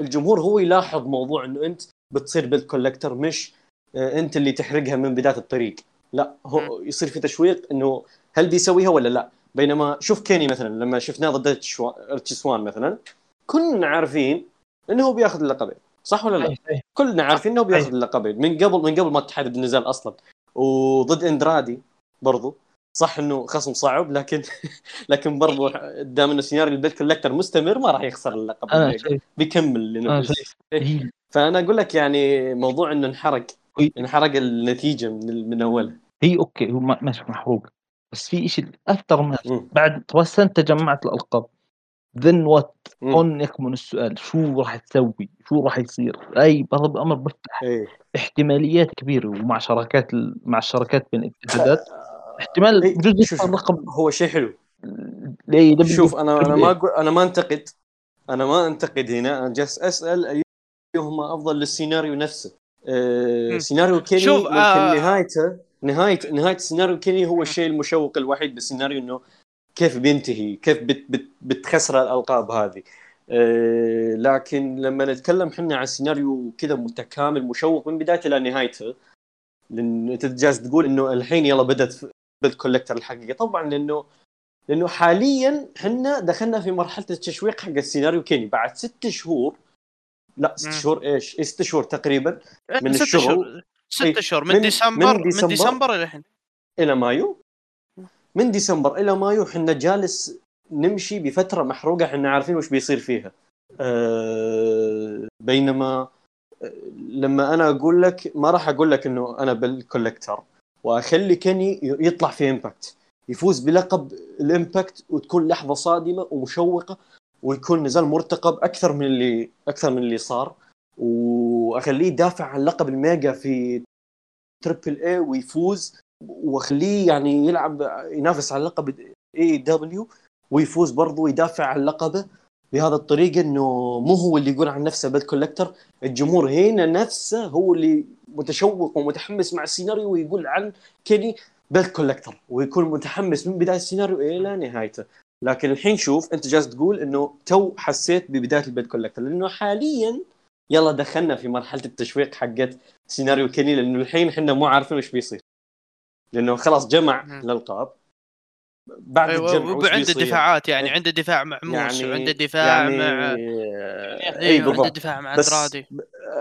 الجمهور هو يلاحظ موضوع إنه أنت بتصير belt collector مش آه، أنت اللي تحرقها من بداية الطريق. لا هو يصير في تشويق إنه هل بيسويها ولا لا؟ بينما شوف كيني مثلا لما شفناه ضد ريتش سوان مثلا كنا عارفين إنه هو بياخذ اللقبين. صح ولا لا؟ كلنا عارفين إنه بياخذ. اللقبين من قبل من قبل ما تحدد النزال أصلا. وضد أندرادي برضو. صح إنه خصم صعب لكن لكن برضو دام إنه سيناريو ال belt collector مستمر ما راح يخسر اللقب. بيكمل لنفسه. هي. فأنا أقول لك يعني موضوع إنه انحرق. انحرق النتيجة من من اولها هي أوكي هو ما- ماشي محروق. بس في شيء أكثر من. بعد بس انت جمعت الالقاب Then what. هون يكمن السؤال. شو راح تسوي؟ شو راح يصير؟ أي برضه الأمر بفتح إيه. احتماليات كبيرة ومع شركات ال... مع الشركات بين الاتحادات احتمال إيه، بجوز شوف- الرقم هو شيء حلو. دبليو شوف أنا أنا ما أقول أنا ما أنتقد أنا ما أنتقد هنا أنا جالس أسأل أيهما أفضل للسيناريو نفسه. آه. سيناريو كيني شوف، ممكن آه، نهايته نهايه نهاية سيناريو كيني هو الشيء المشوق الوحيد بالسيناريو إنه كيف بينتهي كيف بت بت بتخسر الألقاب هذه. آه لكن لما نتكلم إحنا عن سيناريو كذا متكامل مشوق من بدايته إلى نهايته لأن انت جالس تقول إنه الحين يلا بدأت بال collector الحقيقة طبعا لأنه لأنه حاليا إحنا دخلنا في مرحلة التشويق حق السيناريو كيني بعد ست شهور لا ست. شهور إيش؟ إيه ست شهور تقريبا من ست الشغل. شهور ست إيه، شهور من- من ديسمبر من من ديسمبر. ديسمبر إلى الحين إلى مايو من ديسمبر إلى مايو إحنا جالس نمشي بفترة محروقة إحنا عارفين وش بيصير فيها أه بينما آه، لما أنا أقول لك ما راح أقول لك إنه أنا belt collector وأخلي كيني يطلع في Impact يفوز بلقب ال Impact وتكون لحظة صادمة ومشوقة ويكون نزال مرتقب أكثر من اللي أكثر من اللي صار. وأخليه يدافع عن لقب ال Mega في Triple A ويفوز وأخليه يعني يلعب ينافس على لقب AEW ويفوز برضه ويدافع عن لقبه بهذا الطريقة إنه مو هو اللي يقول عن نفسه belt collector الجمهور هنا نفسه هو اللي متشوق ومتحمس مع السيناريو ويقول عن كيني belt collector ويكون متحمس من بداية السيناريو إلى نهايته. لكن الحين شوف أنت جالس تقول إنه تو حسيت ببداية ال belt collector لأنه حاليا يلا دخلنا في مرحلة التشويق حقت سيناريو كيني لأنه الحين إحنا مو عارفين وش بيصير. لأنه خلاص جمع. الألقاب. بعد أيوه الجمع وش وعنده بيصير؟ دفاعات يعني إيه. عنده دفاع مع موس يعني وعنده دفاع يعني مع أي أيوه عنده بالضبط. دفاع مع أندرادي.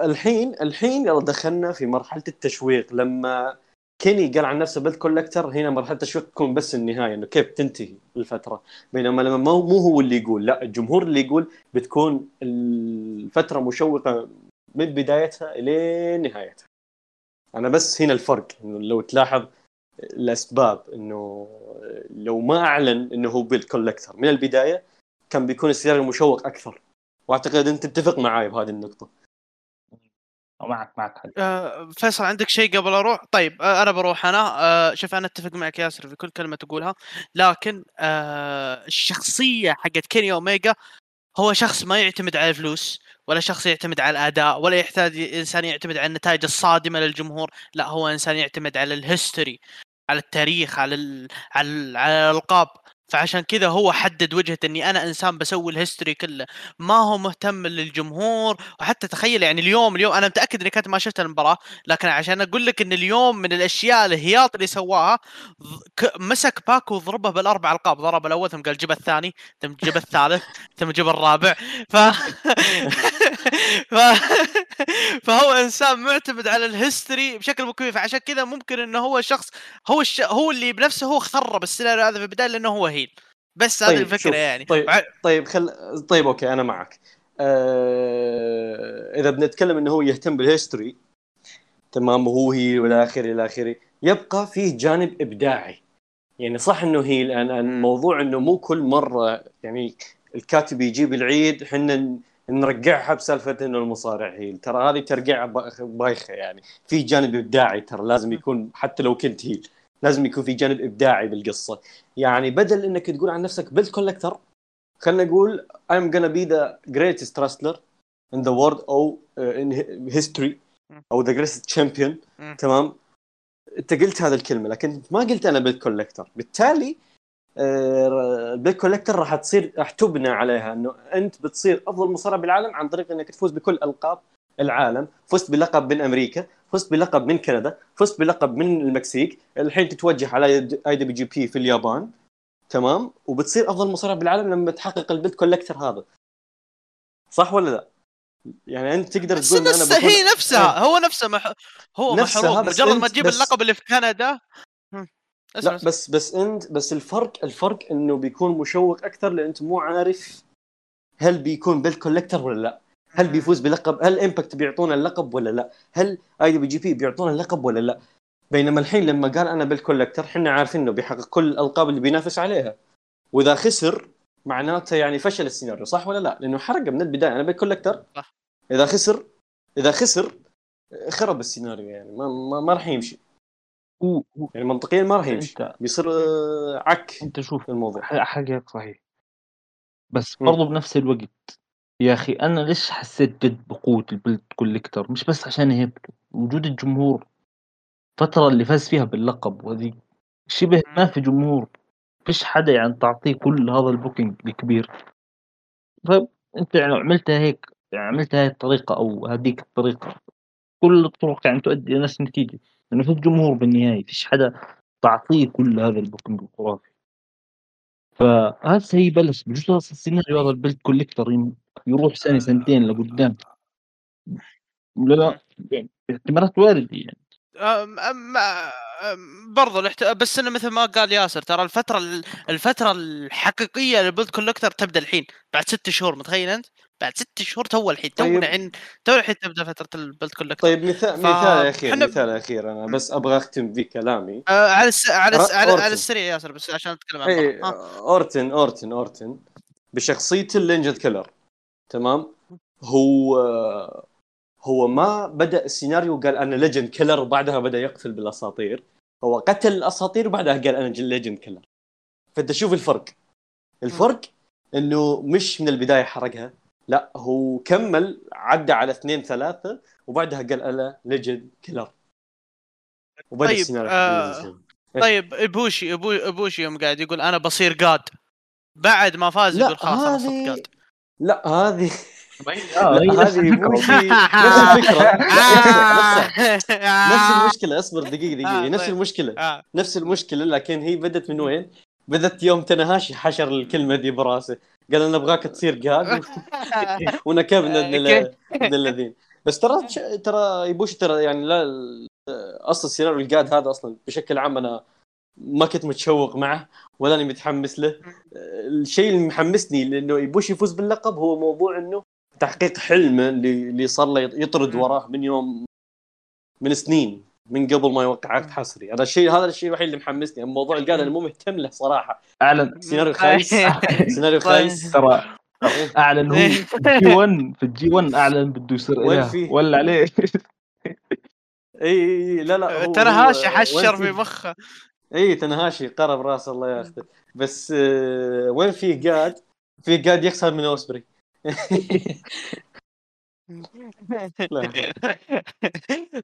الحين الحين يلا دخلنا في مرحلة التشويق. لما كيني قال عن نفسه belt collector هنا مرحلة التشويق تكون بس النهاية إنه كيف تنتهي الفترة. بينما لما مو, مو هو اللي يقول لا الجمهور اللي يقول بتكون الفترة مشوقة من بدايتها الين نهايتها. أنا بس هنا الفرق إنه لو تلاحظ الأسباب إنه لو ما أعلن إنه هو بيلد كولكتر من البداية كان بيكون السيناريو مشوق أكثر. وأعتقد أنت تتفق معاي بهذه النقطة. معك معك. آه، فيصل عندك شيء قبل أروح؟ طيب آه، أنا بروح أنا. آه، شوف أنا أتفق معك ياسر في كل كلمة تقولها. لكن آه، الشخصية حقت كيني اوميجا هو شخص ما يعتمد على الفلوس. ولا شخص يعتمد على الأداء ولا يحتاج إنسان يعتمد على النتائج الصادمة للجمهور لا هو إنسان يعتمد على ال history على التاريخ على ال... على, ال... على الألقاب. فعشان كذا هو حدد وجهة إني أنا إنسان بسوي ال history كله. ما هو مهتم للجمهور. وحتى تخيل يعني اليوم اليوم أنا متأكد إني كنت ما شفت المباراة لكن عشان أقول لك إن اليوم من الأشياء الهياط اللي سواها مسك باكو وضربه بالأربع ألقاب. ضرب الأول ثم قال جيب الثاني ثم جيب الثالث ثم جيب الرابع. ف... ف... فهو إنسان معتمد على ال history بشكل مو كبير فعشان كذا ممكن إنه هو شخص هو الش... هو اللي بنفسه هو خرب السيناريو هذا في البداية لأنه هو heel بس هذه طيب، الفكرة شوف، يعني. طيب طيب خل طيب أوكي أنا معك. آه... إذا بنتكلم إنه هو يهتم بال history تمام وهو هي والى آخره إلى آخره يبقى فيه جانب إبداعي. يعني صح إنه هي الآن الموضوع إنه مو كل مرة يعني الكاتب يجيب العيد إحنا ن- نرجعها بسالفة إنه المصارع هيل ترى هذه ترجيعه با- بايخة يعني. في جانب إبداعي ترى لازم يكون حتى لو كنت هيل لازم يكون في جانب إبداعي بالقصة. يعني بدل إنك تقول عن نفسك بيلد كولكتر خلينا نقول I'm gonna be the greatest wrestler in the world أو uh, in history أو the greatest champion. تمام؟ أنت قلت هذه الكلمة لكن ما قلت أنا belt collector بالتالي آه، ال belt collector راح تصير راح تبنى عليها إنه أنت بتصير أفضل مصارع بالعالم عن طريق إنك تفوز بكل ألقاب العالم. فزت بلقب من أمريكا فزت بلقب من كندا فزت بلقب من المكسيك الحين تتوجه على IWGP في اليابان. تمام؟ وبتصير أفضل مصارع بالعالم لما تحقق ال belt collector هذا. صح ولا لا؟ يعني أنت تقدر تقول إن أنا بكون هي نفسها هو نفسه مح... هو نفسها، محروق. بس مجرد ما تجيب بس- اللقب اللي في كندا لا. بس بس أنت بس الفرق الفرق إنه بيكون مشوق أكثر لأن أنت مو عارف هل بيكون belt collector ولا لا. هل بيفوز بلقب؟ هل Impact بيعطونا اللقب ولا لا؟ هل اي دي بي جي بي بيعطونا اللقب ولا لا؟ بينما الحين لما قال أنا belt collector إحنا عارفين إنه بيحقق كل الألقاب اللي بينافس عليها. وإذا خسر معناته يعني فشل السيناريو صح ولا لا؟ لأنه حرق من البداية أنا بيل كولكتر صح. إذا خسر إذا خسر خرب السيناريو يعني ما ما, ما راح يمشي. يعني منطقيا ما راح يمشي. بيصير آه، عك أنت شوف الموضوع. ح- حقك صحيح. بس. برضو بنفس الوقت يا أخي أنا ليش حسيت جد بقوة البلد كوليكتر مش بس عشان هيبته وجود الجمهور. الفترة اللي فاز فيها باللقب وهذه شبه ما في جمهور. فيش حدا يعني تعطيه كل هذا ال booking الكبير. طيب انت يعني عملتها هيك يعني عملتها هاي الطريقة أو هذيك الطريقة. كل الطرق يعني تؤدي إلى نفس النتيجة. لأنه في الجمهور بالنهاية فيش حدا تعطيه كل هذا ال booking الخرافي. فهذا هي بلش بجوز أصلاً السيناريو هذا ال belt collector يروح سنه سنتين لقدام. لا؟ لا احتمالات واردة يعني. أم أم أم برضو الاحت... بس إنه مثل ما قال ياسر ترى الفترة ال- الفترة الحقيقية لل belt collector تبدأ الحين بعد ست شهور متخيل أنت؟ بعد ست شهور تو الحين تو طيب. الحين تو الحين تبدأ فترة ال belt collector طيب مثال ف- مثال أخير حنا- مثال أخير أنا بس أبغى أختم في كلامي آه على الس... على الس... على. على السريع ياسر بس عشان نتكلم عن. ها. اورتن اورتن اورتن بشخصية ال legend killer تمام هو هو ما بدأ السيناريو قال أنا Legend Killer وبعدها بدأ يقتل بالأساطير هو قتل الأساطير وبعدها قال أنا Legend Killer فأنت شوف الفرق. الفرق إنه مش من البداية حرقها. لا هو كمل عدى على اثنين ثلاثة وبعدها قال أنا Legend Killer وبدأ طيب، السيناريو آه، حق طيب إبوشي ابو إبوشي يوم قاعد يقول أنا بصير جاد بعد ما فاز يقول خلاص أنا صرت جاد لا هذه آه، هذه نفس الفكرة. لا، نفسها. نفس المشكلة اصبر دقيقة دقيقة. آه، نفس طيب. المشكلة. آه. نفس المشكلة لكن هي بدت من وين؟ بدت يوم تنهاشي حشر الكلمة دي براسه. قال أنا أبغاك تصير قاد ونكبنا ابن ال- ابن الذين. بس ترى ترى يبوش ترى يعني لا أصلا السيناريو القاد هذا أصلا بشكل عام أنا ما كنت متشوق معه ولا اني متحمس له. الشيء اللي محمسني لأنه يبوش يفوز باللقب هو موضوع إنه تحقيق حلمه اللي اللي صار له يطرد. وراه من يوم من سنين من قبل ما يوقع عقد حصري. هذا الشيء هذا الشيء الوحيد اللي محمسني. اما موضوع القاده أنا مو مهتم له صراحة. أعلن. سيناريو خايس. سيناريو خايس. ترى أعلن هو في الجي 1 في الجي 1 أعلن بده يصير وين إله. فيه؟ ولا عليه. إي لا لا هو- ترى هو- هاشي حشر في؟ مخه. إي تنهاشي قرب راس الله ياخذه بس آه، وين في قاد؟ في قاد يخسر من أوسبري.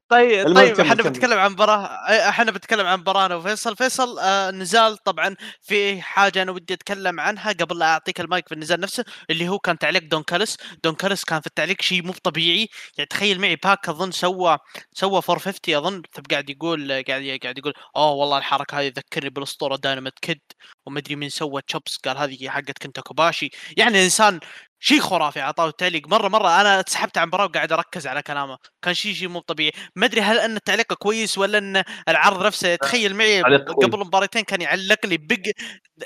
طيب طيب كمل- إحنا. بنتكلم عن مباراه إحنا بنتكلم عن مباراه أنا وفيصل. فيصل آه نزال طبعا في حاجة أنا ودي أتكلم عنها قبل لا أعطيك المايك في النزال نفسه اللي هو كان تعليق دون كالس دون كاليس كان في التعليق شيء مو طبيعي. يعني تخيل معي باك أظن سوى سوى 450 أظن. قاعد يقول قاعد قاعد يقول أوه والله الحركة هذه تذكرني بالأسطورة دايناميت كيد. ومدري مين سوى chops قال هذه حقت كنتا كوباشي يعني إنسان شيء خرافي اعطاه التعليق. مرة مرة أنا تسحبت عن المباراه وقاعد أركز على كلامه. كان شيء شيء مو طبيعي. ما أدري هل أن تعليقه كويس ولا أن العرض نفسه تخيل معي تعليق. قبل مباراتين كان يعلق لي بيج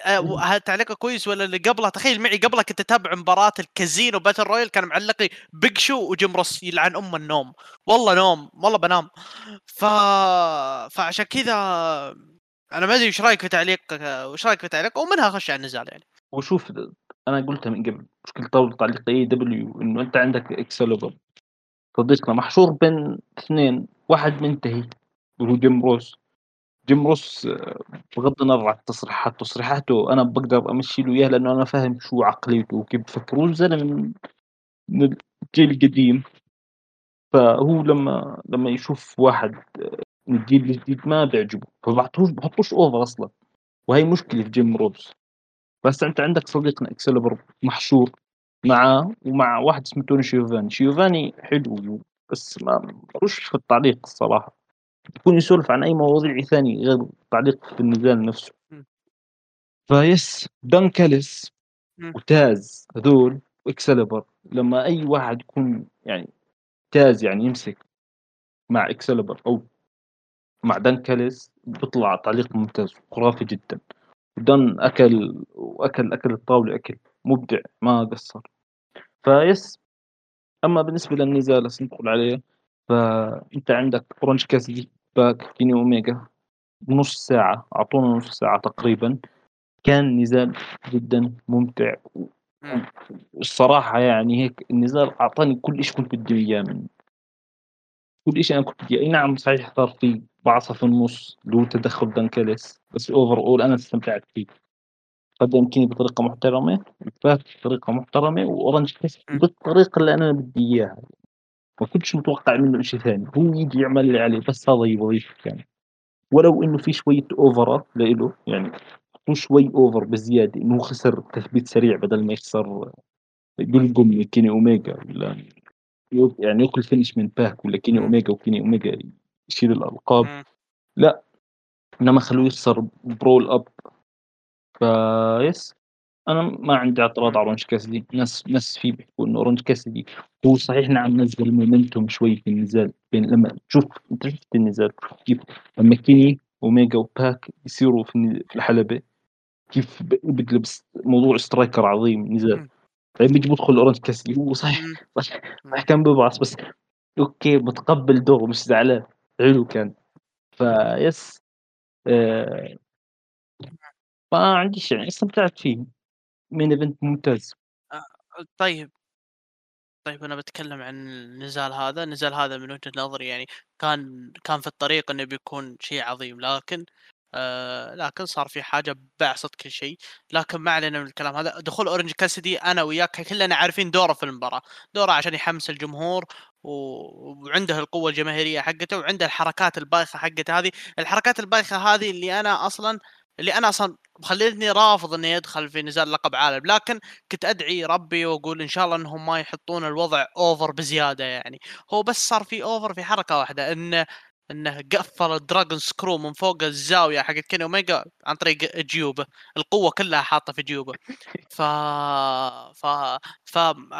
آه، هل تعليقه كويس ولا اللي قبلها تخيل معي قبلها كنت اتابع مباراة ال Casino Battle Royale كان معلق لي بيج شو وجيم روس يلعن ام النوم. والله نوم والله بنام. ف فعشان كذا أنا ما أدري إيش رأيك في تعليقك وش رأيك في تعليق؟ ومنها أخش على النزال يعني. وشوف أنا قلتها من قبل مشكلة طاولة تعليق إي دبليو إنه أنت عندك اكسلبر صديقنا محشور بين اثنين واحد منتهي اللي هو جيم روس. جيم روس آه، بغض النظر عن التصريحات تصريحاته أنا بقدر أمشي له اياها لأنه أنا فاهم شو عقليته وكيف بفكر هو زلمه من من الجيل القديم. فهو لما لما يشوف واحد آه، من الجيل الجديد ما بيعجبه فبعطوش بحطوش over أصلا. وهي مشكلة في جيم روس. بس أنت عندك صديقنا اكسلبر محشور معاه ومع واحد اسمه توني شيوفاني. شيوفاني حلو بس ما ملوش في التعليق الصراحة. يكون يسولف عن أي مواضيع ثانية غير التعليق في النزال نفسه. فيس دون كاليس م. وتاز هذول واكسلبر لما أي واحد يكون يعني تاز يعني يمسك مع اكسلبر أو مع دون كاليس بيطلع تعليق ممتاز خرافي جدا. دون أكل وأكل أكل الطاولة أكل مبدع ما قصر. فيس أما بالنسبة للنزال ندخل عليه فأنت عندك أورنج كاسيدي باك كيني اوميجا نص ساعة أعطونا نص ساعة تقريبا. كان نزال جدا ممتع. مم. الصراحة يعني هيك النزال أعطاني كل شيء كنت بدي إياه منه كل شيء أنا كنت بدي أي نعم صحيح صار في بعصة في النص اللي هو تدخل دون كاليس بس overall أنا استمتعت فيه. قدم كيني بطريقة محترمة وفات بطريقة محترمة وأورنج كيس. بالطريقة اللي أنا بدي إياها. ما كنتش متوقع منه شيء ثاني. هو يجي يعمل اللي عليه بس هذا يبغى يعني. ولو إنه في شوية over ات لإله يعني مو شوي over بزيادة إنه خسر تثبيت سريع بدل ما يخسر يلقم كيني أوميجا ولا يعني ياكل finish من باك ولا كيني. أوميجا وكيني أوميجا يشيل الألقاب. مم. إنما خلوه يخسر ب roll up. فيس أنا ما عندي اعتراض على أورنج كاسيدي ناس ناس في بيحكوا انه أورنج كاسيدي هو صحيح نعم نزل momentum شوي في النزال. بين لما تشوف أنت شفت النزال كيف لما كيني اوميجا وباك يصيروا في الحلبة كيف بقلب موضوع striker عظيم نزال. بعدين بيجي بدخل أورنج كاسيدي هو صحيح. صحيح صحيح كان بيبعص بس okay متقبل دور مش زعلان. حلو كان. فيس آه ما عنديش يعني استمتعت فيه. main event ممتاز. طيب. طيب أنا بتكلم عن النزال هذا. النزال هذا من وجهة نظري يعني كان كان في الطريق إنه بيكون شيء عظيم لكن آه لكن صار في حاجة بعصت كل شيء. لكن ما علينا من الكلام هذا. دخول أورنج كاسيدي أنا وياك كلنا عارفين دوره في المباراة. دوره عشان يحمس الجمهور وعنده القوة الجماهيرية حقته وعنده الحركات البايخة حقته هذه. الحركات البايخة هذه اللي أنا أصلا اللي أنا أصلا خليتني رافض إنه يدخل في نزال لقب عالم. لكن كنت أدعي ربي وأقول إن شاء الله إنهم ما يحطون الوضع over بزيادة يعني. هو بس صار في over في حركة واحدة. انه إنه قفل ال dragon screw من فوق الزاوية حقت كيني اوميجا عن طريق جيوبه. القوة كلها حاطة في جيوبه. ف ف ف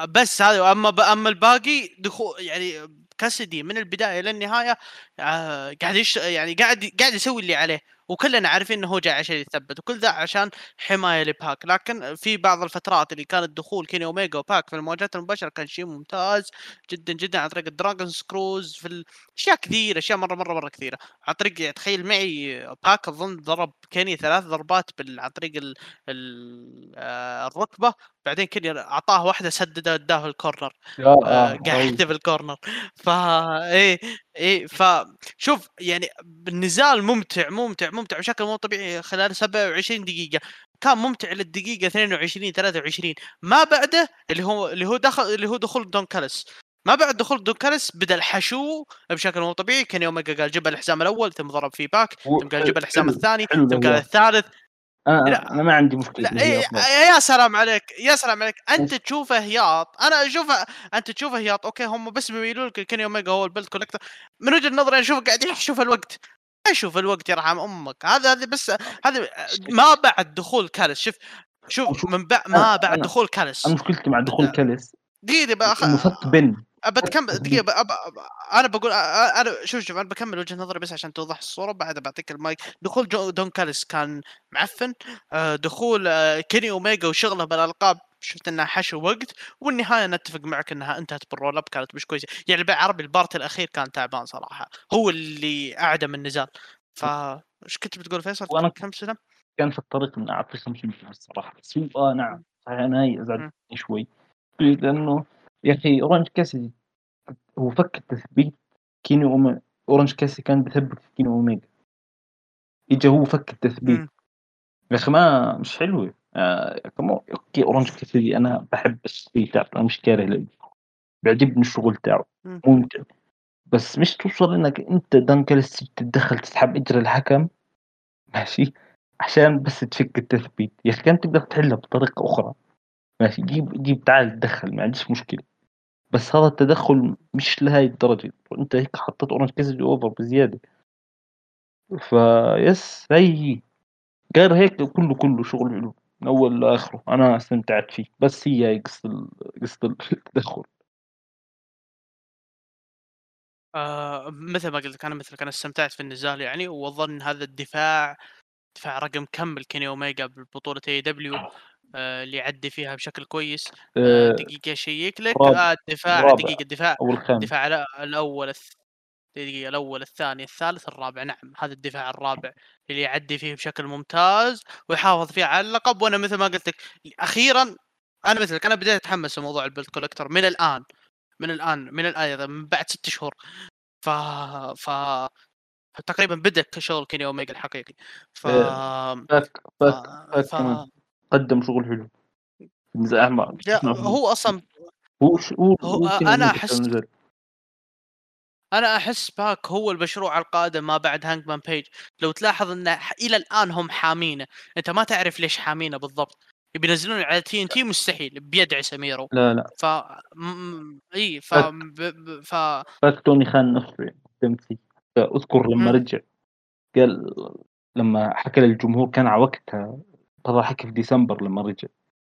بس هذا أما ب... أما الباقي دخول يعني كاسيدي من البداية للنهايه آه قاعد يش... يعني قاعد قاعد يسوي اللي عليه. وكلنا عارفين إنه هو جاي عشان يثبت وكل ذا عشان حماية لباك. لكن في بعض الفترات اللي كانت دخول كيني أوميجا وباك في المواجهات المباشرة كان شيء ممتاز جدا جدا عن طريق ال dragon screws في أشياء كثيرة أشياء مرة مرة مرة كثيرة. عن طريق تخيل معي باك اظن ضرب كيني ثلاث ضربات بال... عن طريق ال... ال... آه، الركبة. بعدين كيني أعطاه واحدة سددة اداه ال corner. آه، آه، قاعد. في ال corner. فا إيه إيه فشوف يعني النزال ممتع ممتع ممتع بشكل مو طبيعي خلال 27 دقيقة. كان ممتع للدقيقة 22 23 ما بعده اللي هو اللي هو دخل اللي هو دخول دون كالس ما بعد دخول دون كالس بدأ الحشو بشكل مو طبيعي. كان اوميجا قال جيب الحزام الأول ثم ضرب فيه باك و- ثم قال جيب الحزام الثاني ثم قال. الثالث. أنا لا. أنا ما عندي مشكلة لا إيه. يا سلام عليك يا سلام عليك. أنت تشوفه هياط أنا اشوفه أنت تشوفه هياط okay هم بس بيعملوا لك كيني اوميجا هو ال belt collector من وجهة نظري أنا اشوفه قاعد يحشو في الوقت. أشوف الوقت يرحم أمك. هذا هذه بس هذه ما بعد دخول كالس شوف شوف من بعد ما بعد دخول كالس أنا مشكلتي مع دخول كاليس دقيقة بأخ... بن. بتكمل دقيقة ب... ب... ب... أنا بقول أنا شوف شوف أنا بكمل وجهة نظري بس عشان توضح الصورة بعدها بعطيك المايك. دخول جو... دون كاليس كان معفن. آه، دخول آه، كيني اوميجا وشغله بالألقاب شفت إنها حشو وقت والنهاية نتفق معك إنها انتهت بال roll up كانت مش كويسة. يعني بالعربي ال part الأخير كان تعبان صراحة هو اللي أعدم النزال. ف إيش كنت بتقول فيصل؟ وأنا- كم سنة؟ كان في الطريق اني اعطي 50 الصراحه بس هو آه نعم صحيح أنا. ازعجني شوي. لأنه يا أخي اورنج كاسيدي هو فك التثبيت. كيني أومي... اورنج كاسيدي كان بيثبت في كيني أوميجا. اجى هو فك التثبيت. يا أخي ما مش حلوة. آه okay اورنج كاسيدي أنا بحب الشيء تاعه أنا مش كاره بيعجبني الشغل تاعه مم. ممتع. بس مش توصل إنك أنت دون كالس تتدخل تسحب اجر الحكم؟ ماشي. عشان بس تفك التثبيت. يا أخي كان تقدر تحلها بطريقة أخرى. ماشي. جيب جيب تعال تدخل ما عنديش مشكلة. بس هذا التدخل مش لهاي الدرجة. انت هيك حطيت اورنج كاسيدي over بزيادة. بس هي هي غير هيك كله كله شغل حلو. من أول لآخره. أنا استمتعت فيه. بس هي قصة قصة التدخل. آه مثل ما قلت لك أنا مثلك أنا استمتعت في النزال يعني وأظن هذا الدفاع دفاع رقم كم الكيني اوميجا بالبطوله AEW آه اللي يعدي فيها بشكل كويس. آه دقيقة check لك. آه الدفاع. دقيقة الدفاع. الدفاع الأول دقيقه الأول الثاني الثالث الرابع. نعم هذا الدفاع الرابع اللي يعدي فيه بشكل ممتاز ويحافظ فيه على اللقب. وأنا مثل ما قلت لك أخيرا أنا مثلك أنا بديت أتحمس لموضوع ال belt collector من الآن من الآن من الآن من بعد ست شهور. ف ف تقريبا بدأ شغل كيني اوميجا الحقيقي ف فاك فاك ف... فاك ف... كمان. قدم شغل حلو. نزل ما لا، هو أصلا هو هو, هو- هو كده أنا أحس باك هو المشروع القادم ما بعد هانجمان بيج لو تلاحظ إنه إلى الآن هم حامينه. أنت ما تعرف ليش حامينه بالضبط. يبي ينزلون على تي ان تي مستحيل بيد عساميرو لا لا. ف م- إي ف. ب... ف فاك توني خان نفسه فيه اذكر لما مم. رجع قال لما حكى للجمهور كان على وقتها طلع حكي في ديسمبر لما رجع.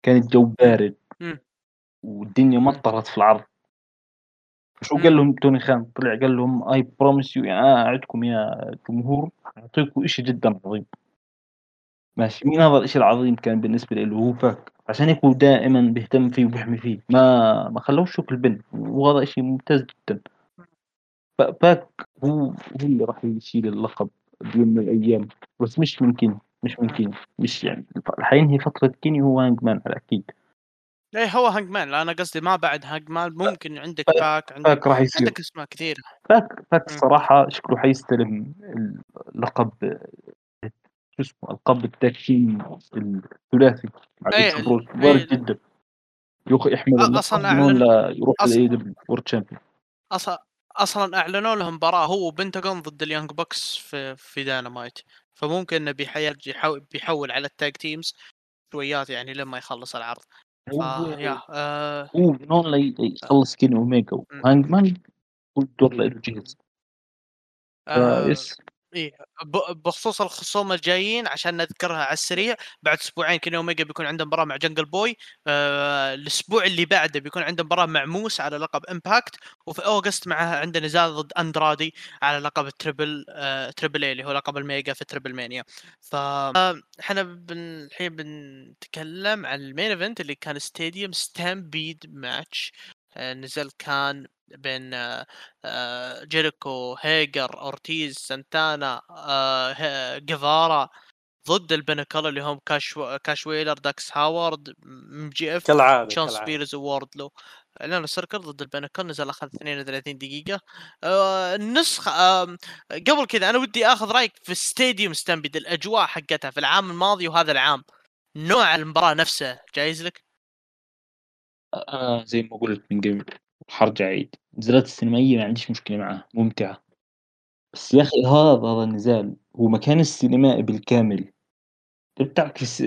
كان الجو بارد. مم. والدنيا مطرت في العرض. شو. قال لهم توني خان؟ طلع قال لهم I promise you أنا أعدكم يا جمهور أعطيكم شيء جدا عظيم. ماشي مين هذا الشيء العظيم كان بالنسبة له؟ هو فاك. عشان هيك هو دائما بيهتم فيه وبيحمي فيه. ما ما خلوش شوك البن. وهذا شيء ممتاز جدا. فاك هو هو اللي راح يشيل اللقب بيوم من الأيام. بس مش من كيني مش من كيني مش يعني. حينهي فترة كيني هو هانج مان على أكيد. إيه هو هانج مان لا أنا قصدي ما بعد هانج مان ممكن عندك فاك- باك عندك راح يصير. عندك أسماء كثيرة. فاك فاك مم. الصراحة شكله حيستلم اللقب شو اسمه لقب ال tag team الثلاثي. مع إيه. وارد جدا. يحمل أ- اللقب أصلاً من هون أعلن- لا يروح لل AEW world champion أصلا أصلا أعلنوا لهم مباراة هو وبنتاغون ضد اليانج بوكس في في داينامايت فممكن إنه بيحول على ال tag teams شويات يعني لما يخلص العرض. فيا آه. هو هون لي- يخلص كيني اوميجا وهانج مان والدور له جهز آه. ب بخصوص الخصوم الجايين عشان نذكرها على السريع، بعد أسبوعين كيني أوميجا بيكون عنده مباراة مع جنجل بوي، آآ الأسبوع اللي بعده بيكون عنده مباراة مع موس على لقب إمباكت، وفي أوغست معاه عنده نزال ضد أندرادي على لقب التريبل آآ تريبل اي اللي هو لقب الميجا في تريبل مانيا. ف إحنا بن الحين بنتكلم عن ال main event اللي كان stadium stampede match، النزال كان بين آه، جيريكو هيجر أورتيز سانتانا آه، جيفارا ضد البيناكل اللي هم كاش كاش ويلر داكس هاورد ام جي إف كالعادة شون. سبيرز ووردلو الإنر سيركل ضد البيناكل نزل أخذ 32 دقيقة آه النسخه آه قبل كذا أنا ودي آخذ رأيك في stadium stampede الأجواء حقتها في العام الماضي وهذا العام نوع المباراة نفسه جايز لك؟ أنا زي ما قلت من قبل حرجع أعيد النزالات السينمائية ما عنديش مشكلة معها ممتعة. بس يا أخي هذا هذا النزال هو مكان السينمائي بالكامل. بتعكس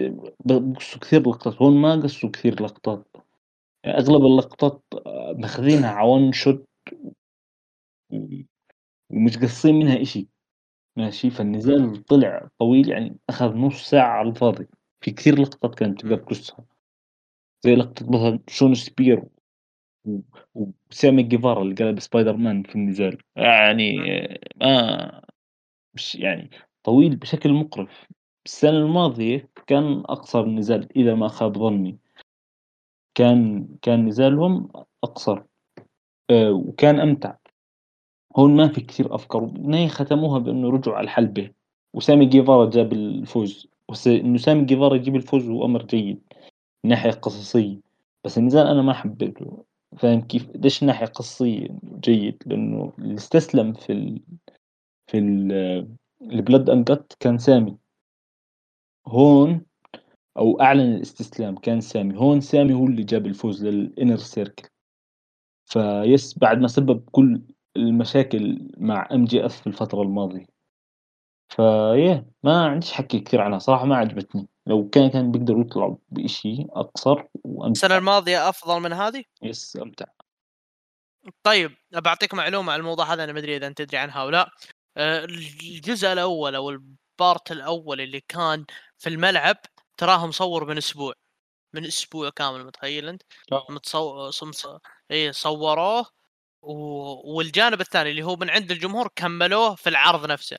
بقصوا كثير لقطات هون ما قصوا كثير لقطات. يعني أغلب اللقطات آه، ماخذينها عوان شوت ومش قصين منها إشي. ماشي؟ فالنزال طلع طويل يعني أخذ نص ساعة على الفاضي. في كثير لقطات كانت تقدر تقصها زي لقطة مثلا شون سبير وسامي جيفارا اللي قلب سبايدر مان في النزال. يعني ما مش يعني طويل بشكل مقرف. السنة الماضية كان أقصر نزال إذا ما خاب ظني. كان كان نزالهم أقصر أه وكان أمتع. هون ما في كثير أفكار. بالنهاية ختموها بأنه رجعوا على الحلبة. وسامي جيفارا جاب الفوز. إنه سامي جيفارا يجيب الفوز هو أمر جيد. من ناحية قصصية. بس النزال أنا ما حبيته. فاهم كيف؟ ليش ناحية قصية جيد؟ لأنه اللي استسلم في ال في ال ال Blood and Guts كان سامي. هون أو أعلن الاستسلام كان سامي. هون سامي هو اللي جاب الفوز لل Inner Circle face بعد ما سبب كل المشاكل مع MJF في الفترة الماضية. فيه ما عنديش حكي كثير عنها صراحة ما عجبتني. لو كان كان بيقدروا يطلعوا بشيء أقصر وأمتع السنة الماضية أفضل من هذه؟ yes أمتع طيب بعطيك معلومة عن الموضوع هذا أنا ما أدري إذا أنت تدري عنها أو لا آه، الجزء الأول أو البارت الأول اللي كان في الملعب تراه مصور من أسبوع من أسبوع كامل متخيل أنت؟ آه. متصور اي صوروه و... والجانب الثاني اللي هو من عند الجمهور كملوه في العرض نفسه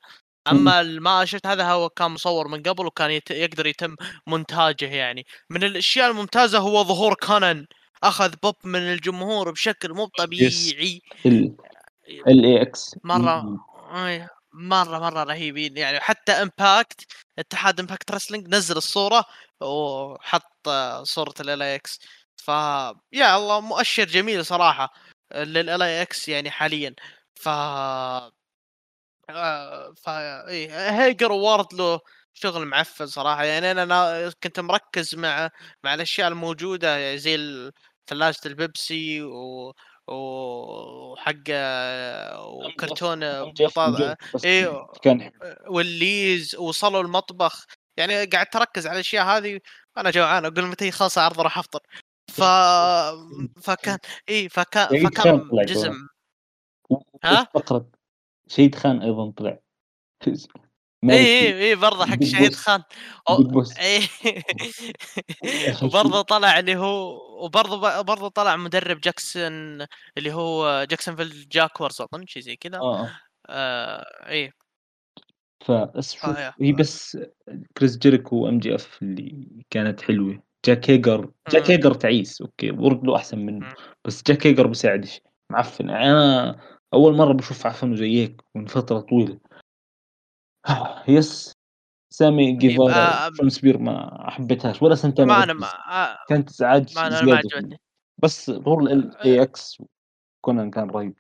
أما ما شفت هذا هو كان مصور من قبل وكان يت... يقدر يتم مونتاجه يعني. من الأشياء الممتازة هو ظهور كونان. أخذ بوب من الجمهور بشكل مو طبيعي. LAX. مرة. مرة مرة رهيبين يعني حتى Impact اتحاد Impact Wrestling نزل الصورة وحط صورة LAX. ف يا الله مؤشر جميل صراحة ل LAX يعني حاليا. ف آه، ف إيه هيجر وورد له شغل معفن صراحة. يعني أنا كنت مركز مع مع الأشياء الموجودة يعني زي ثلاجه البيبسي و وحق وكرتون إيه والليز وصلوا المطبخ. يعني قاعد تركز على الأشياء هذه أنا جوعان أقول متى يخلص عرض راح أفطر. ف فكان اي فكان فكان جزم ها؟ فقره شهيد خان أيضا طلع. اي اي اي برضه حق شهيد خان. اي وبرضه طلع اللي هو وبرضه برضه طلع مدرب جاكسون اللي هو Jacksonville Jaguars أظن شيء زي كذا. آه, آه. آه اي فبس آه هي بس كريس جيريكو و MJF اللي كانت حلوة. جاك هيجر جاك هيجر تعيس أوكي له أحسن منه. بس جاك هيجر بساعدش معفن. أنا أول مرة بشوف عفن زي هيك من فترة طويلة. يس سامي طيب، جيفارا آه سبير ما حبيتهاش ولا سنتين ما أنا ما كانت ازعاج ما أنا ما عجبتني. بس ظهور ال إي إكس كونان كان رهيب.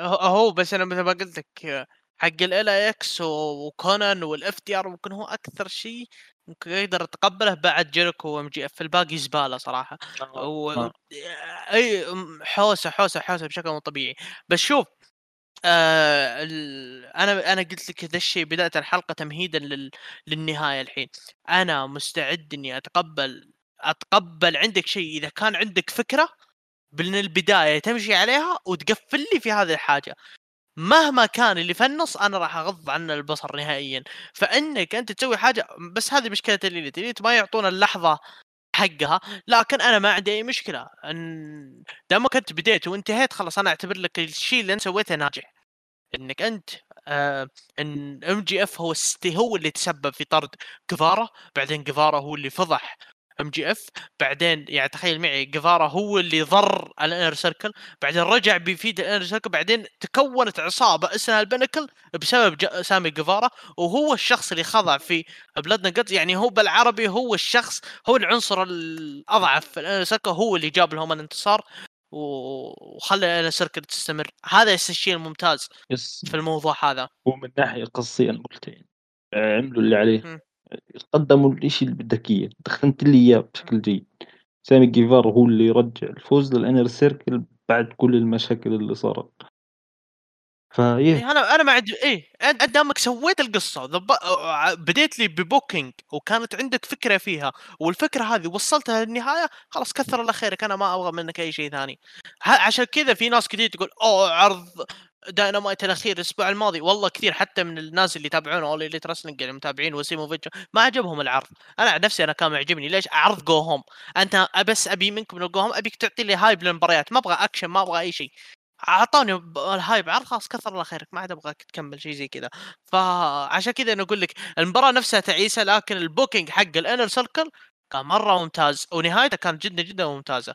هو بس أنا مثل ما قلت لك حق ال إكس وكونان والاف تي آر ممكن هو أكثر شيء ممكن يقدر يتقبله بعد جيريكو و MJF الباقي زبالة صراحة آه. و... آه. أي حوسة حوسة حوسة بشكل مو طبيعي بس شوف آه ال... أنا أنا قلت لك ذا الشيء بدايه الحلقة تمهيدا لل... للنهاية الحين أنا مستعد إني أتقبل أتقبل عندك شيء إذا كان عندك فكرة من البداية تمشي عليها وتقفل لي في هذه الحاجة مهما كان اللي في النص أنا راح أغض عنه البصر نهائيا. فإنك أنت تسوي حاجة بس هذه مشكلة ال Elite ال Elite ما يعطونا اللحظة حقها لكن أنا ما عندي أي مشكلة. إن دامك انت بديت وانتهيت خلاص أنا أعتبر لك الشيء اللي أنت سويته ناجح. إنك أنت آه إن MJF هو هو اللي تسبب في طرد جفارا بعدين جفارا هو اللي فضح MJF بعدين يعني تخيل معي جفارا هو اللي ضر ال Inner Circle بعدين رجع بيفيد ال Inner Circle بعدين تكونت عصابة اسمها ال Pinnacle بسبب سامي جفارا وهو الشخص اللي خضع في Blood and Guts يعني هو بالعربي هو الشخص هو العنصر الأضعف في ال Inner Circle هو اللي جاب لهم الانتصار وخلى ال Inner Circle تستمر. هذا الشيء الممتاز yes. في الموضوع هذا. هو من ناحية قصية أنا قلت يعني عملوا اللي عليه. مم. قدموا الإشي اللي بدك دخلت لي إياه بشكل جيد. سامي جيفار هو اللي يرجع الفوز لل Inner Circle بعد كل المشاكل اللي صارت. فيه إيه. أنا أنا ما عندي إيه أنت دامك سويت القصة ضب... بديت لي ب booking وكانت عندك فكرة فيها والفكرة هذه وصلتها للنهاية خلاص كثر الله خيرك أنا ما أبغى منك أي شيء ثاني. عشان كذا في ناس كثير تقول أوه عرض داينامايت الأخير الأسبوع الماضي. والله كثير حتى من الناس اللي يتابعون All Elite Wrestling يعني متابعين وسيموفيتش ما عجبهم العرض. أنا عن نفسي أنا كان معجبني. ليش؟ عرض go home أنت بس أبي منكم من ال go home أبيك تعطي لي hype للمباريات. ما أبغى اكشن ما أبغى أي شيء. اعطوني ال hype عرض خلاص كثر الله خيرك. ما عاد أبغاك تكمل شيء زي كذا. فعشان كذا أنا أقول لك المباراة نفسها تعيسة لكن ال booking حق ال Inner Circle كان مرة ممتاز ونهايته كانت جدا جدا ممتازة.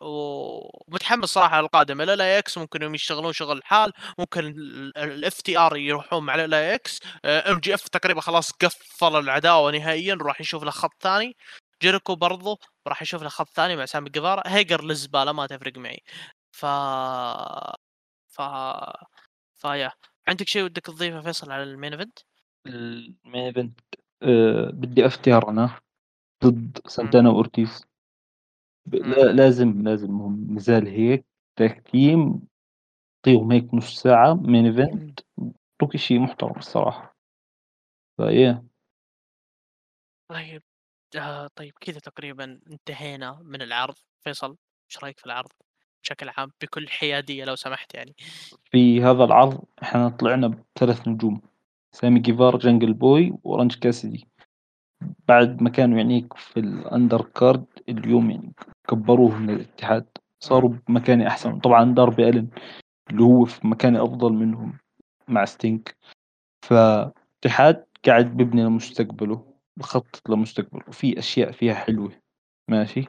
ومتحمس صراحة على القادم. LAX ممكن يوم يشتغلون شغل الحال ممكن ال FTR يروحون مع LAX. MJF تقريبا خلاص قفل العداوة نهائيا راح يشوف له خط ثاني. جيريكو برضو راح يشوف له خط ثاني مع سامي جيفارا. هيجر للزباله ما تفرق معي. ف ف فيا عندك شيء ودك تضيفه فيصل على المين إيفنت؟ المين إيفنت آه بدي افتهر أنا ضد سانتانا واورتيز لا لازم لازم هم نزال هيك تحكيم اعطيهم هيك نص ساعة main event اترك شيء محترم الصراحة. فإيه. طيب آه طيب كذا تقريبا انتهينا من العرض. فيصل إيش رأيك في العرض بشكل عام؟ بكل حيادية لو سمحت يعني. في هذا العرض إحنا طلعنا بثلاث نجوم. سامي جيفارا جنجل بوي واورنج كاسدي بعد ما كانوا يعني في ال undercard اليوم يعني كبروه من الاتحاد صاروا بمكان أحسن. طبعا داربي ألن اللي هو في مكان أفضل منهم مع ستينك. فاتحاد قاعد ببني لمستقبله بخطط لمستقبله. وفي أشياء فيها حلوة ماشي؟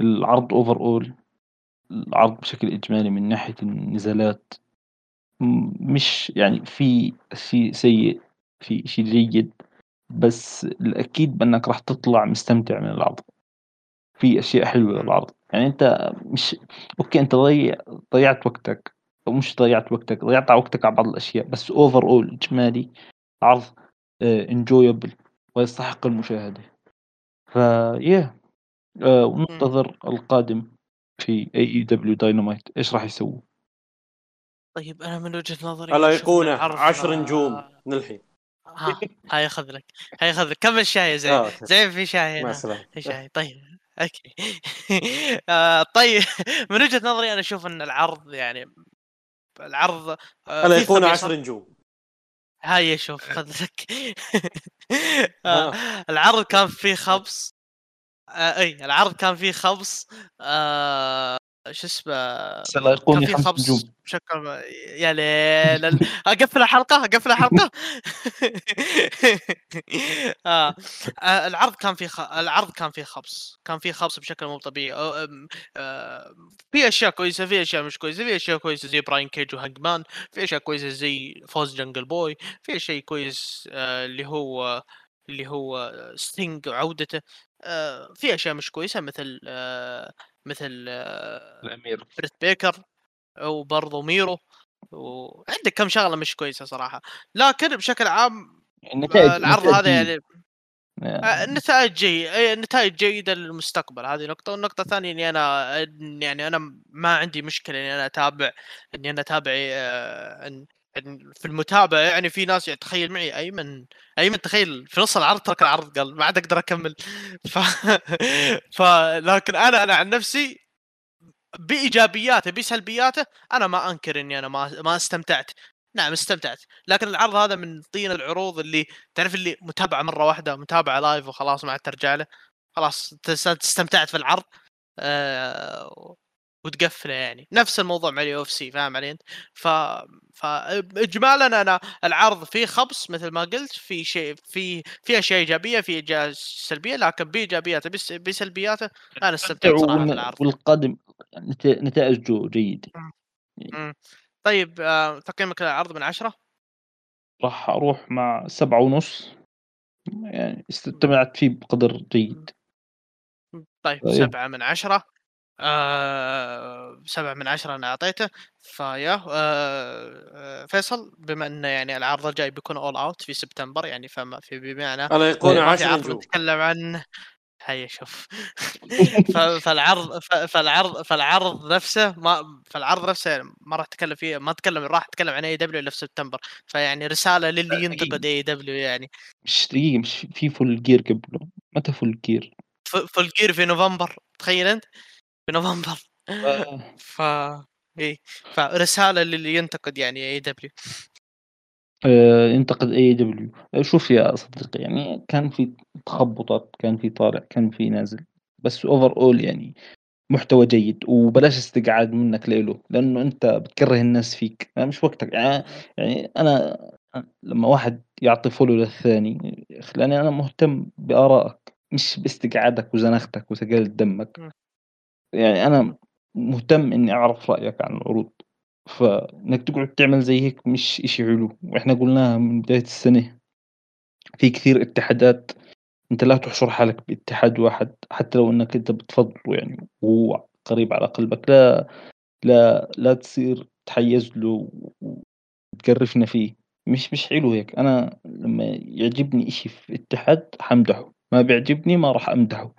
العرض overall العرض بشكل إجمالي من ناحية النزالات. مش يعني في شيء سيء في شيء جيد بس الأكيد بأنك راح تطلع مستمتع من العرض. في أشياء حلوة بالعرض يعني أنت مش okay أنت ضيع ضيعت وقتك أو مش ضيعت وقتك ضيعت وقتك على بعض الأشياء بس overall إجمالي عرض enjoyable ويستحق المشاهدة. فيا وننتظر القادم في AEW Dynamite إيش راح يسووا طيب أنا من وجهة نظري الايقونه العرض، 10 آه، نجوم من الحين ها هاي خذ لك هاي خذ لك. كمل شاي زين. آه، زين في شاي هنا. في شاي. طيب. أوكي. آه طيب. من وجهة نظري أنا أشوف إن العرض يعني العرض آه الايقونه خبيصة. 10 نجوم هاي شوف خذ لك ها. آه. العرض كان فيه خبص. آه إي العرض كان فيه خبص. آه شو اسمه كان في خمس نجوم بشكل يا ليل اقفل الحلقة اقفل الحلقة آه. آه. العرض كان في خ... العرض كان فيه خبص كان فيه خبص بشكل مو طبيعي أم- آه. في أشياء كويسة في أشياء مش كويسة في أشياء كويسة زي براين كيج وهانجمان في أشياء كويسة زي فوز جنجل بوي في شيء كويس آه. اللي هو اللي هو ستينج وعودته آه. في أشياء مش كويسة مثل آه. مثل آه. الأمير. بريت بيكر وبرضه ميرو. وعندك كم شغلة مش كويسة صراحة. لكن بشكل عام النتائج آه، العرض النتائج هذا جيدة. يعني آه، النتائج جيدة النتائج جيدة للمستقبل. هذه نقطة. والنقطة الثانية إني أنا يعني أنا ما عندي مشكلة إني أنا أتابع إني أنا أتابع إن في المتابعة يعني في ناس يعني تخيل معي أيمن أيمن تخيل في نص العرض ترك العرض قال ما عاد أقدر أكمل. ف... ف لكن أنا أنا عن نفسي بإيجابياته بسلبياته أنا ما أنكر إني أنا ما ما استمتعت. نعم استمتعت. لكن العرض هذا من طين العروض اللي تعرف اللي متابعة مرة واحدة متابعة live وخلاص ما عاد ترجع له. خلاص استمتعت في العرض. آه وتقفله يعني. نفس الموضوع مع ال UFC فاهم علي أنت؟ ف فاجمالا أنا العرض فيه خبص مثل ما قلت في شيء في في أشياء إيجابية في اشياء سلبية لكن بايجابياته بس بسلبياته أنا استمتعت صراحة في العرض والقادم نت- نتائجه جيدة مم. طيب آه، تقييمك للعرض من عشرة؟ راح أروح مع سبعة ونص. يعني استمتعت فيه بقدر جيد. طيب طيب. سبعة من عشرة. آه سبعة من عشرة أنا أعطيته. فيا آه آه، فيصل بما أنه يعني العرض الجاي بيكون أول أوت في سبتمبر يعني فما في بمعنى 10 عرض نجوم. نتكلم عنه هيا شوف. فالعرض فالعرض فالعرض نفسه ما فالعرض نفسه يعني ما راح اتكلم فيه ما اتكلم راح اتكلم عن AEW إلا في سبتمبر. فيعني رسالة للي. ينتقد AEW يعني. مش دقيقة مش في فول جير قبله متى فول جير؟ فول جير في نوفمبر تخيل أنت. في نوفمبر آه. ف اي فرسالة للي ينتقد يعني AEW آه، ينتقد AEW شوف يا صديقي يعني كان في تخبطات كان في طالع كان في نازل بس overall يعني محتوى جيد وبلاش استقعاد منك ليله لأنه أنت بتكره الناس فيك. مش وقتك. يعني, أنا لما واحد يعطي follow للثاني لأني أنا مهتم بآرائك مش باستقعادك وزنختك وثقالة دمك. يعني أنا مهتم إني أعرف رأيك عن العروض. فإنك تقعد تعمل زي هيك مش إشي حلو. وإحنا قلناها من بداية السنة. في كثير اتحادات أنت لا تحشر حالك باتحاد واحد حتى لو إنك أنت بتفضله يعني وهو قريب على قلبك. لا لا لا تصير تحيز له وتقرفنا فيه. مش مش حلو هيك. أنا لما يعجبني إشي في اتحاد حمدحه. ما بيعجبني ما راح أمدحه.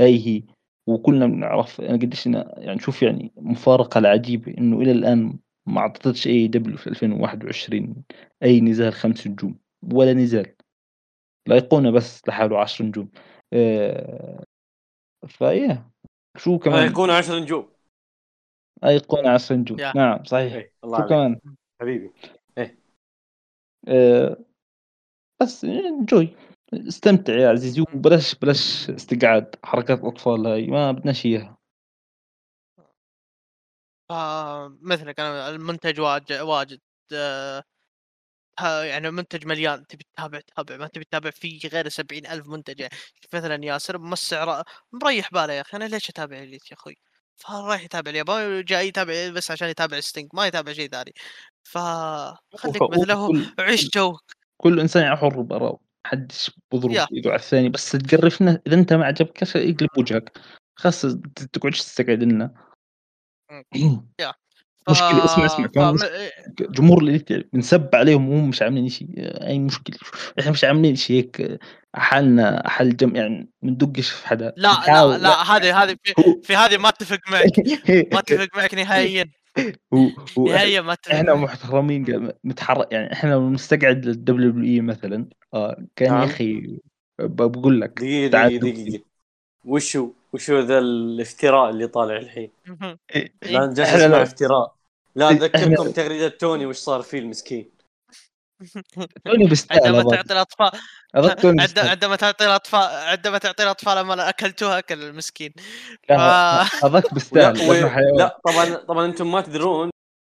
هاي هي. وكلنا بنعرف أنا قديش أنا يعني شوف يعني مفارقة العجيبة إنه إلى الآن ما أعطتش أي دبليو في 2021 أي نزال خمس نجوم ولا نزال. لايقونة بس لحاله 10 نجوم. آه، فايه شو كمان؟ يكون 10 نجوم. ايقونة 10 نجوم. يا. نعم صحيح. إيه، الله شو عليك. كمان؟ حبيبي. آه، بس انجوي استمتع يا عزيزي وبلاش بلاش استقعاد حركات اطفال هاي ما بدناش إياها. مثلك أنا المنتج واجد واجد آه، يعني منتج مليان تبي تتابع تتابع ما تبي تتابع فيه غير سبعين ألف منتج. يعني مثلا ياسر موسع رأ- مريح باله يا أخي أنا ليش أتابع Elite يا أخوي؟ فرايح يتابع اليابان جاي يتابع بس عشان يتابع ستينج ما يتابع شيء ثاني. فخليك مثله عيش جوك. كل إنسان حر براءه محدش بضرب. ايده على الثاني بس تقرفنا إذا أنت ما عجبك اقلب وجهك. خلاص تقعدش تستقعد لنا. مشكلة اسمع اسمع. كمان فم- جمهور اللي بنسب عليهم وهم مش عاملين شيء أي مشكلة؟ إحنا مش عاملين شيء هيك. حالنا حال جم يعني بندقش في حدا. لا لا لا هذه هذه في, في هذه ما أتفق معك. ما أتفق معك نهائيا. هو نهائيا ما إحنا. محترمين متحرك يعني إحنا لو نستقعد لل WWE مثلا آه كأن يا نعم. أخي بقول لك دقيقة دقيقة وشو وشو ذا الافتراء اللي طالع الحين؟ إيه، لا لو- افتراء. لا إيه، أذكركم تغريدة توني وش صار فيه المسكين. توني بيستاهل عندما. تعطي الاطفال. عندما تعطي الاطفال عندما تعطي الأطفال امل أكلتوها اكل المسكين ف- هذاك. حيوان. لا طبعا طبعا أنتم ما تدرون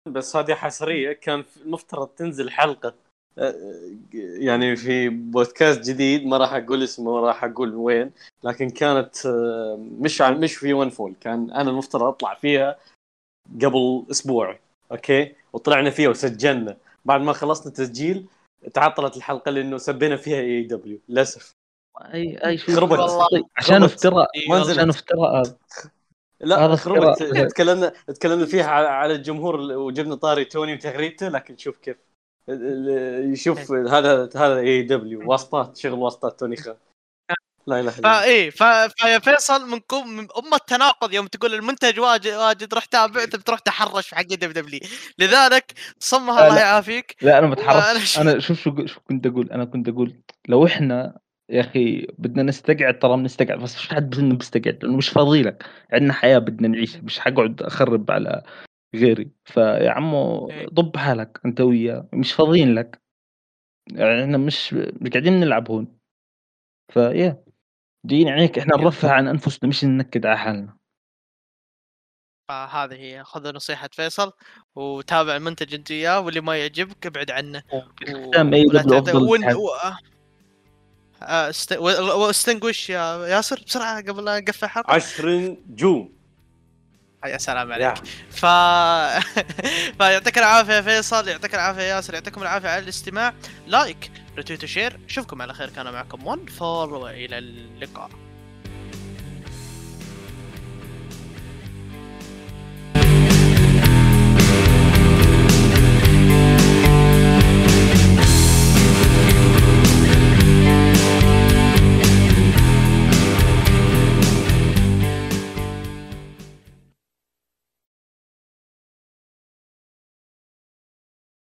بس هذه حصرية كان المفترض تنزل حلقة آه، يعني في بودكاست جديد ما راح أقول اسمه ما راح أقول وين لكن كانت آه، مش عن مش في ون فول كان أنا المفترض أطلع فيها قبل أسبوع أوكي وطلعنا فيها وسجلنا بعد ما خلصنا تسجيل تعطلت الحلقة لأنه سبينا فيها اي دبليو للأسف. اي أي شو خربت. طيب، عشان. افتراء. عشان افتراء هذا. لا هذا خربت. تكلمنا تكلمنا فيها على على الجمهور وجبنا طاري توني وتغريدته لكن شوف كيف ال- ال- يشوف هذا هذا اي دبليو واسطات شغل واسطات توني خان. لا إله إلا الله. فايه ف... فيا فيصل من كم أم التناقض يوم تقول المنتج واجد واجد روح تابع انت بتروح تحرش في حق دب دبلي لذلك صمها الله. يعافيك. لا أنا بتحرك أنا ش- أنا شوف شو شو كنت أقول. أنا كنت أقول لو إحنا يا أخي بدنا نستقعد ترى بنستقعد بس مش حد بدنا بيستقعد لإنه مش فاضي لك، عندنا حياة بدنا نعيشها مش حاقعد أخرب على غيري، فيا عمو إيه. ضب حالك أنت وياه مش فاضيين لك، يعني إحنا مش مش قاعدين نلعب هون، فيا جايين عليك إحنا يا. نرفّه عن أنفسنا مش ننكد على حالنا. فهذه هي خذ نصيحة فيصل وتابع المنتج أنت وياه واللي ما يعجبك ابعد عنه. آه، است- و- واستنقش يا ياسر بسرعة قبل لا نقفل الحلقة. عشر نجوم يا سلام عليك. ف فيعطيك العافية يا فيصل يعطيك العافية يا ياسر يعطيكم العافية على الاستماع. like retweet و share اشوفكم على خير. كان معكم ون فور والى اللقاء.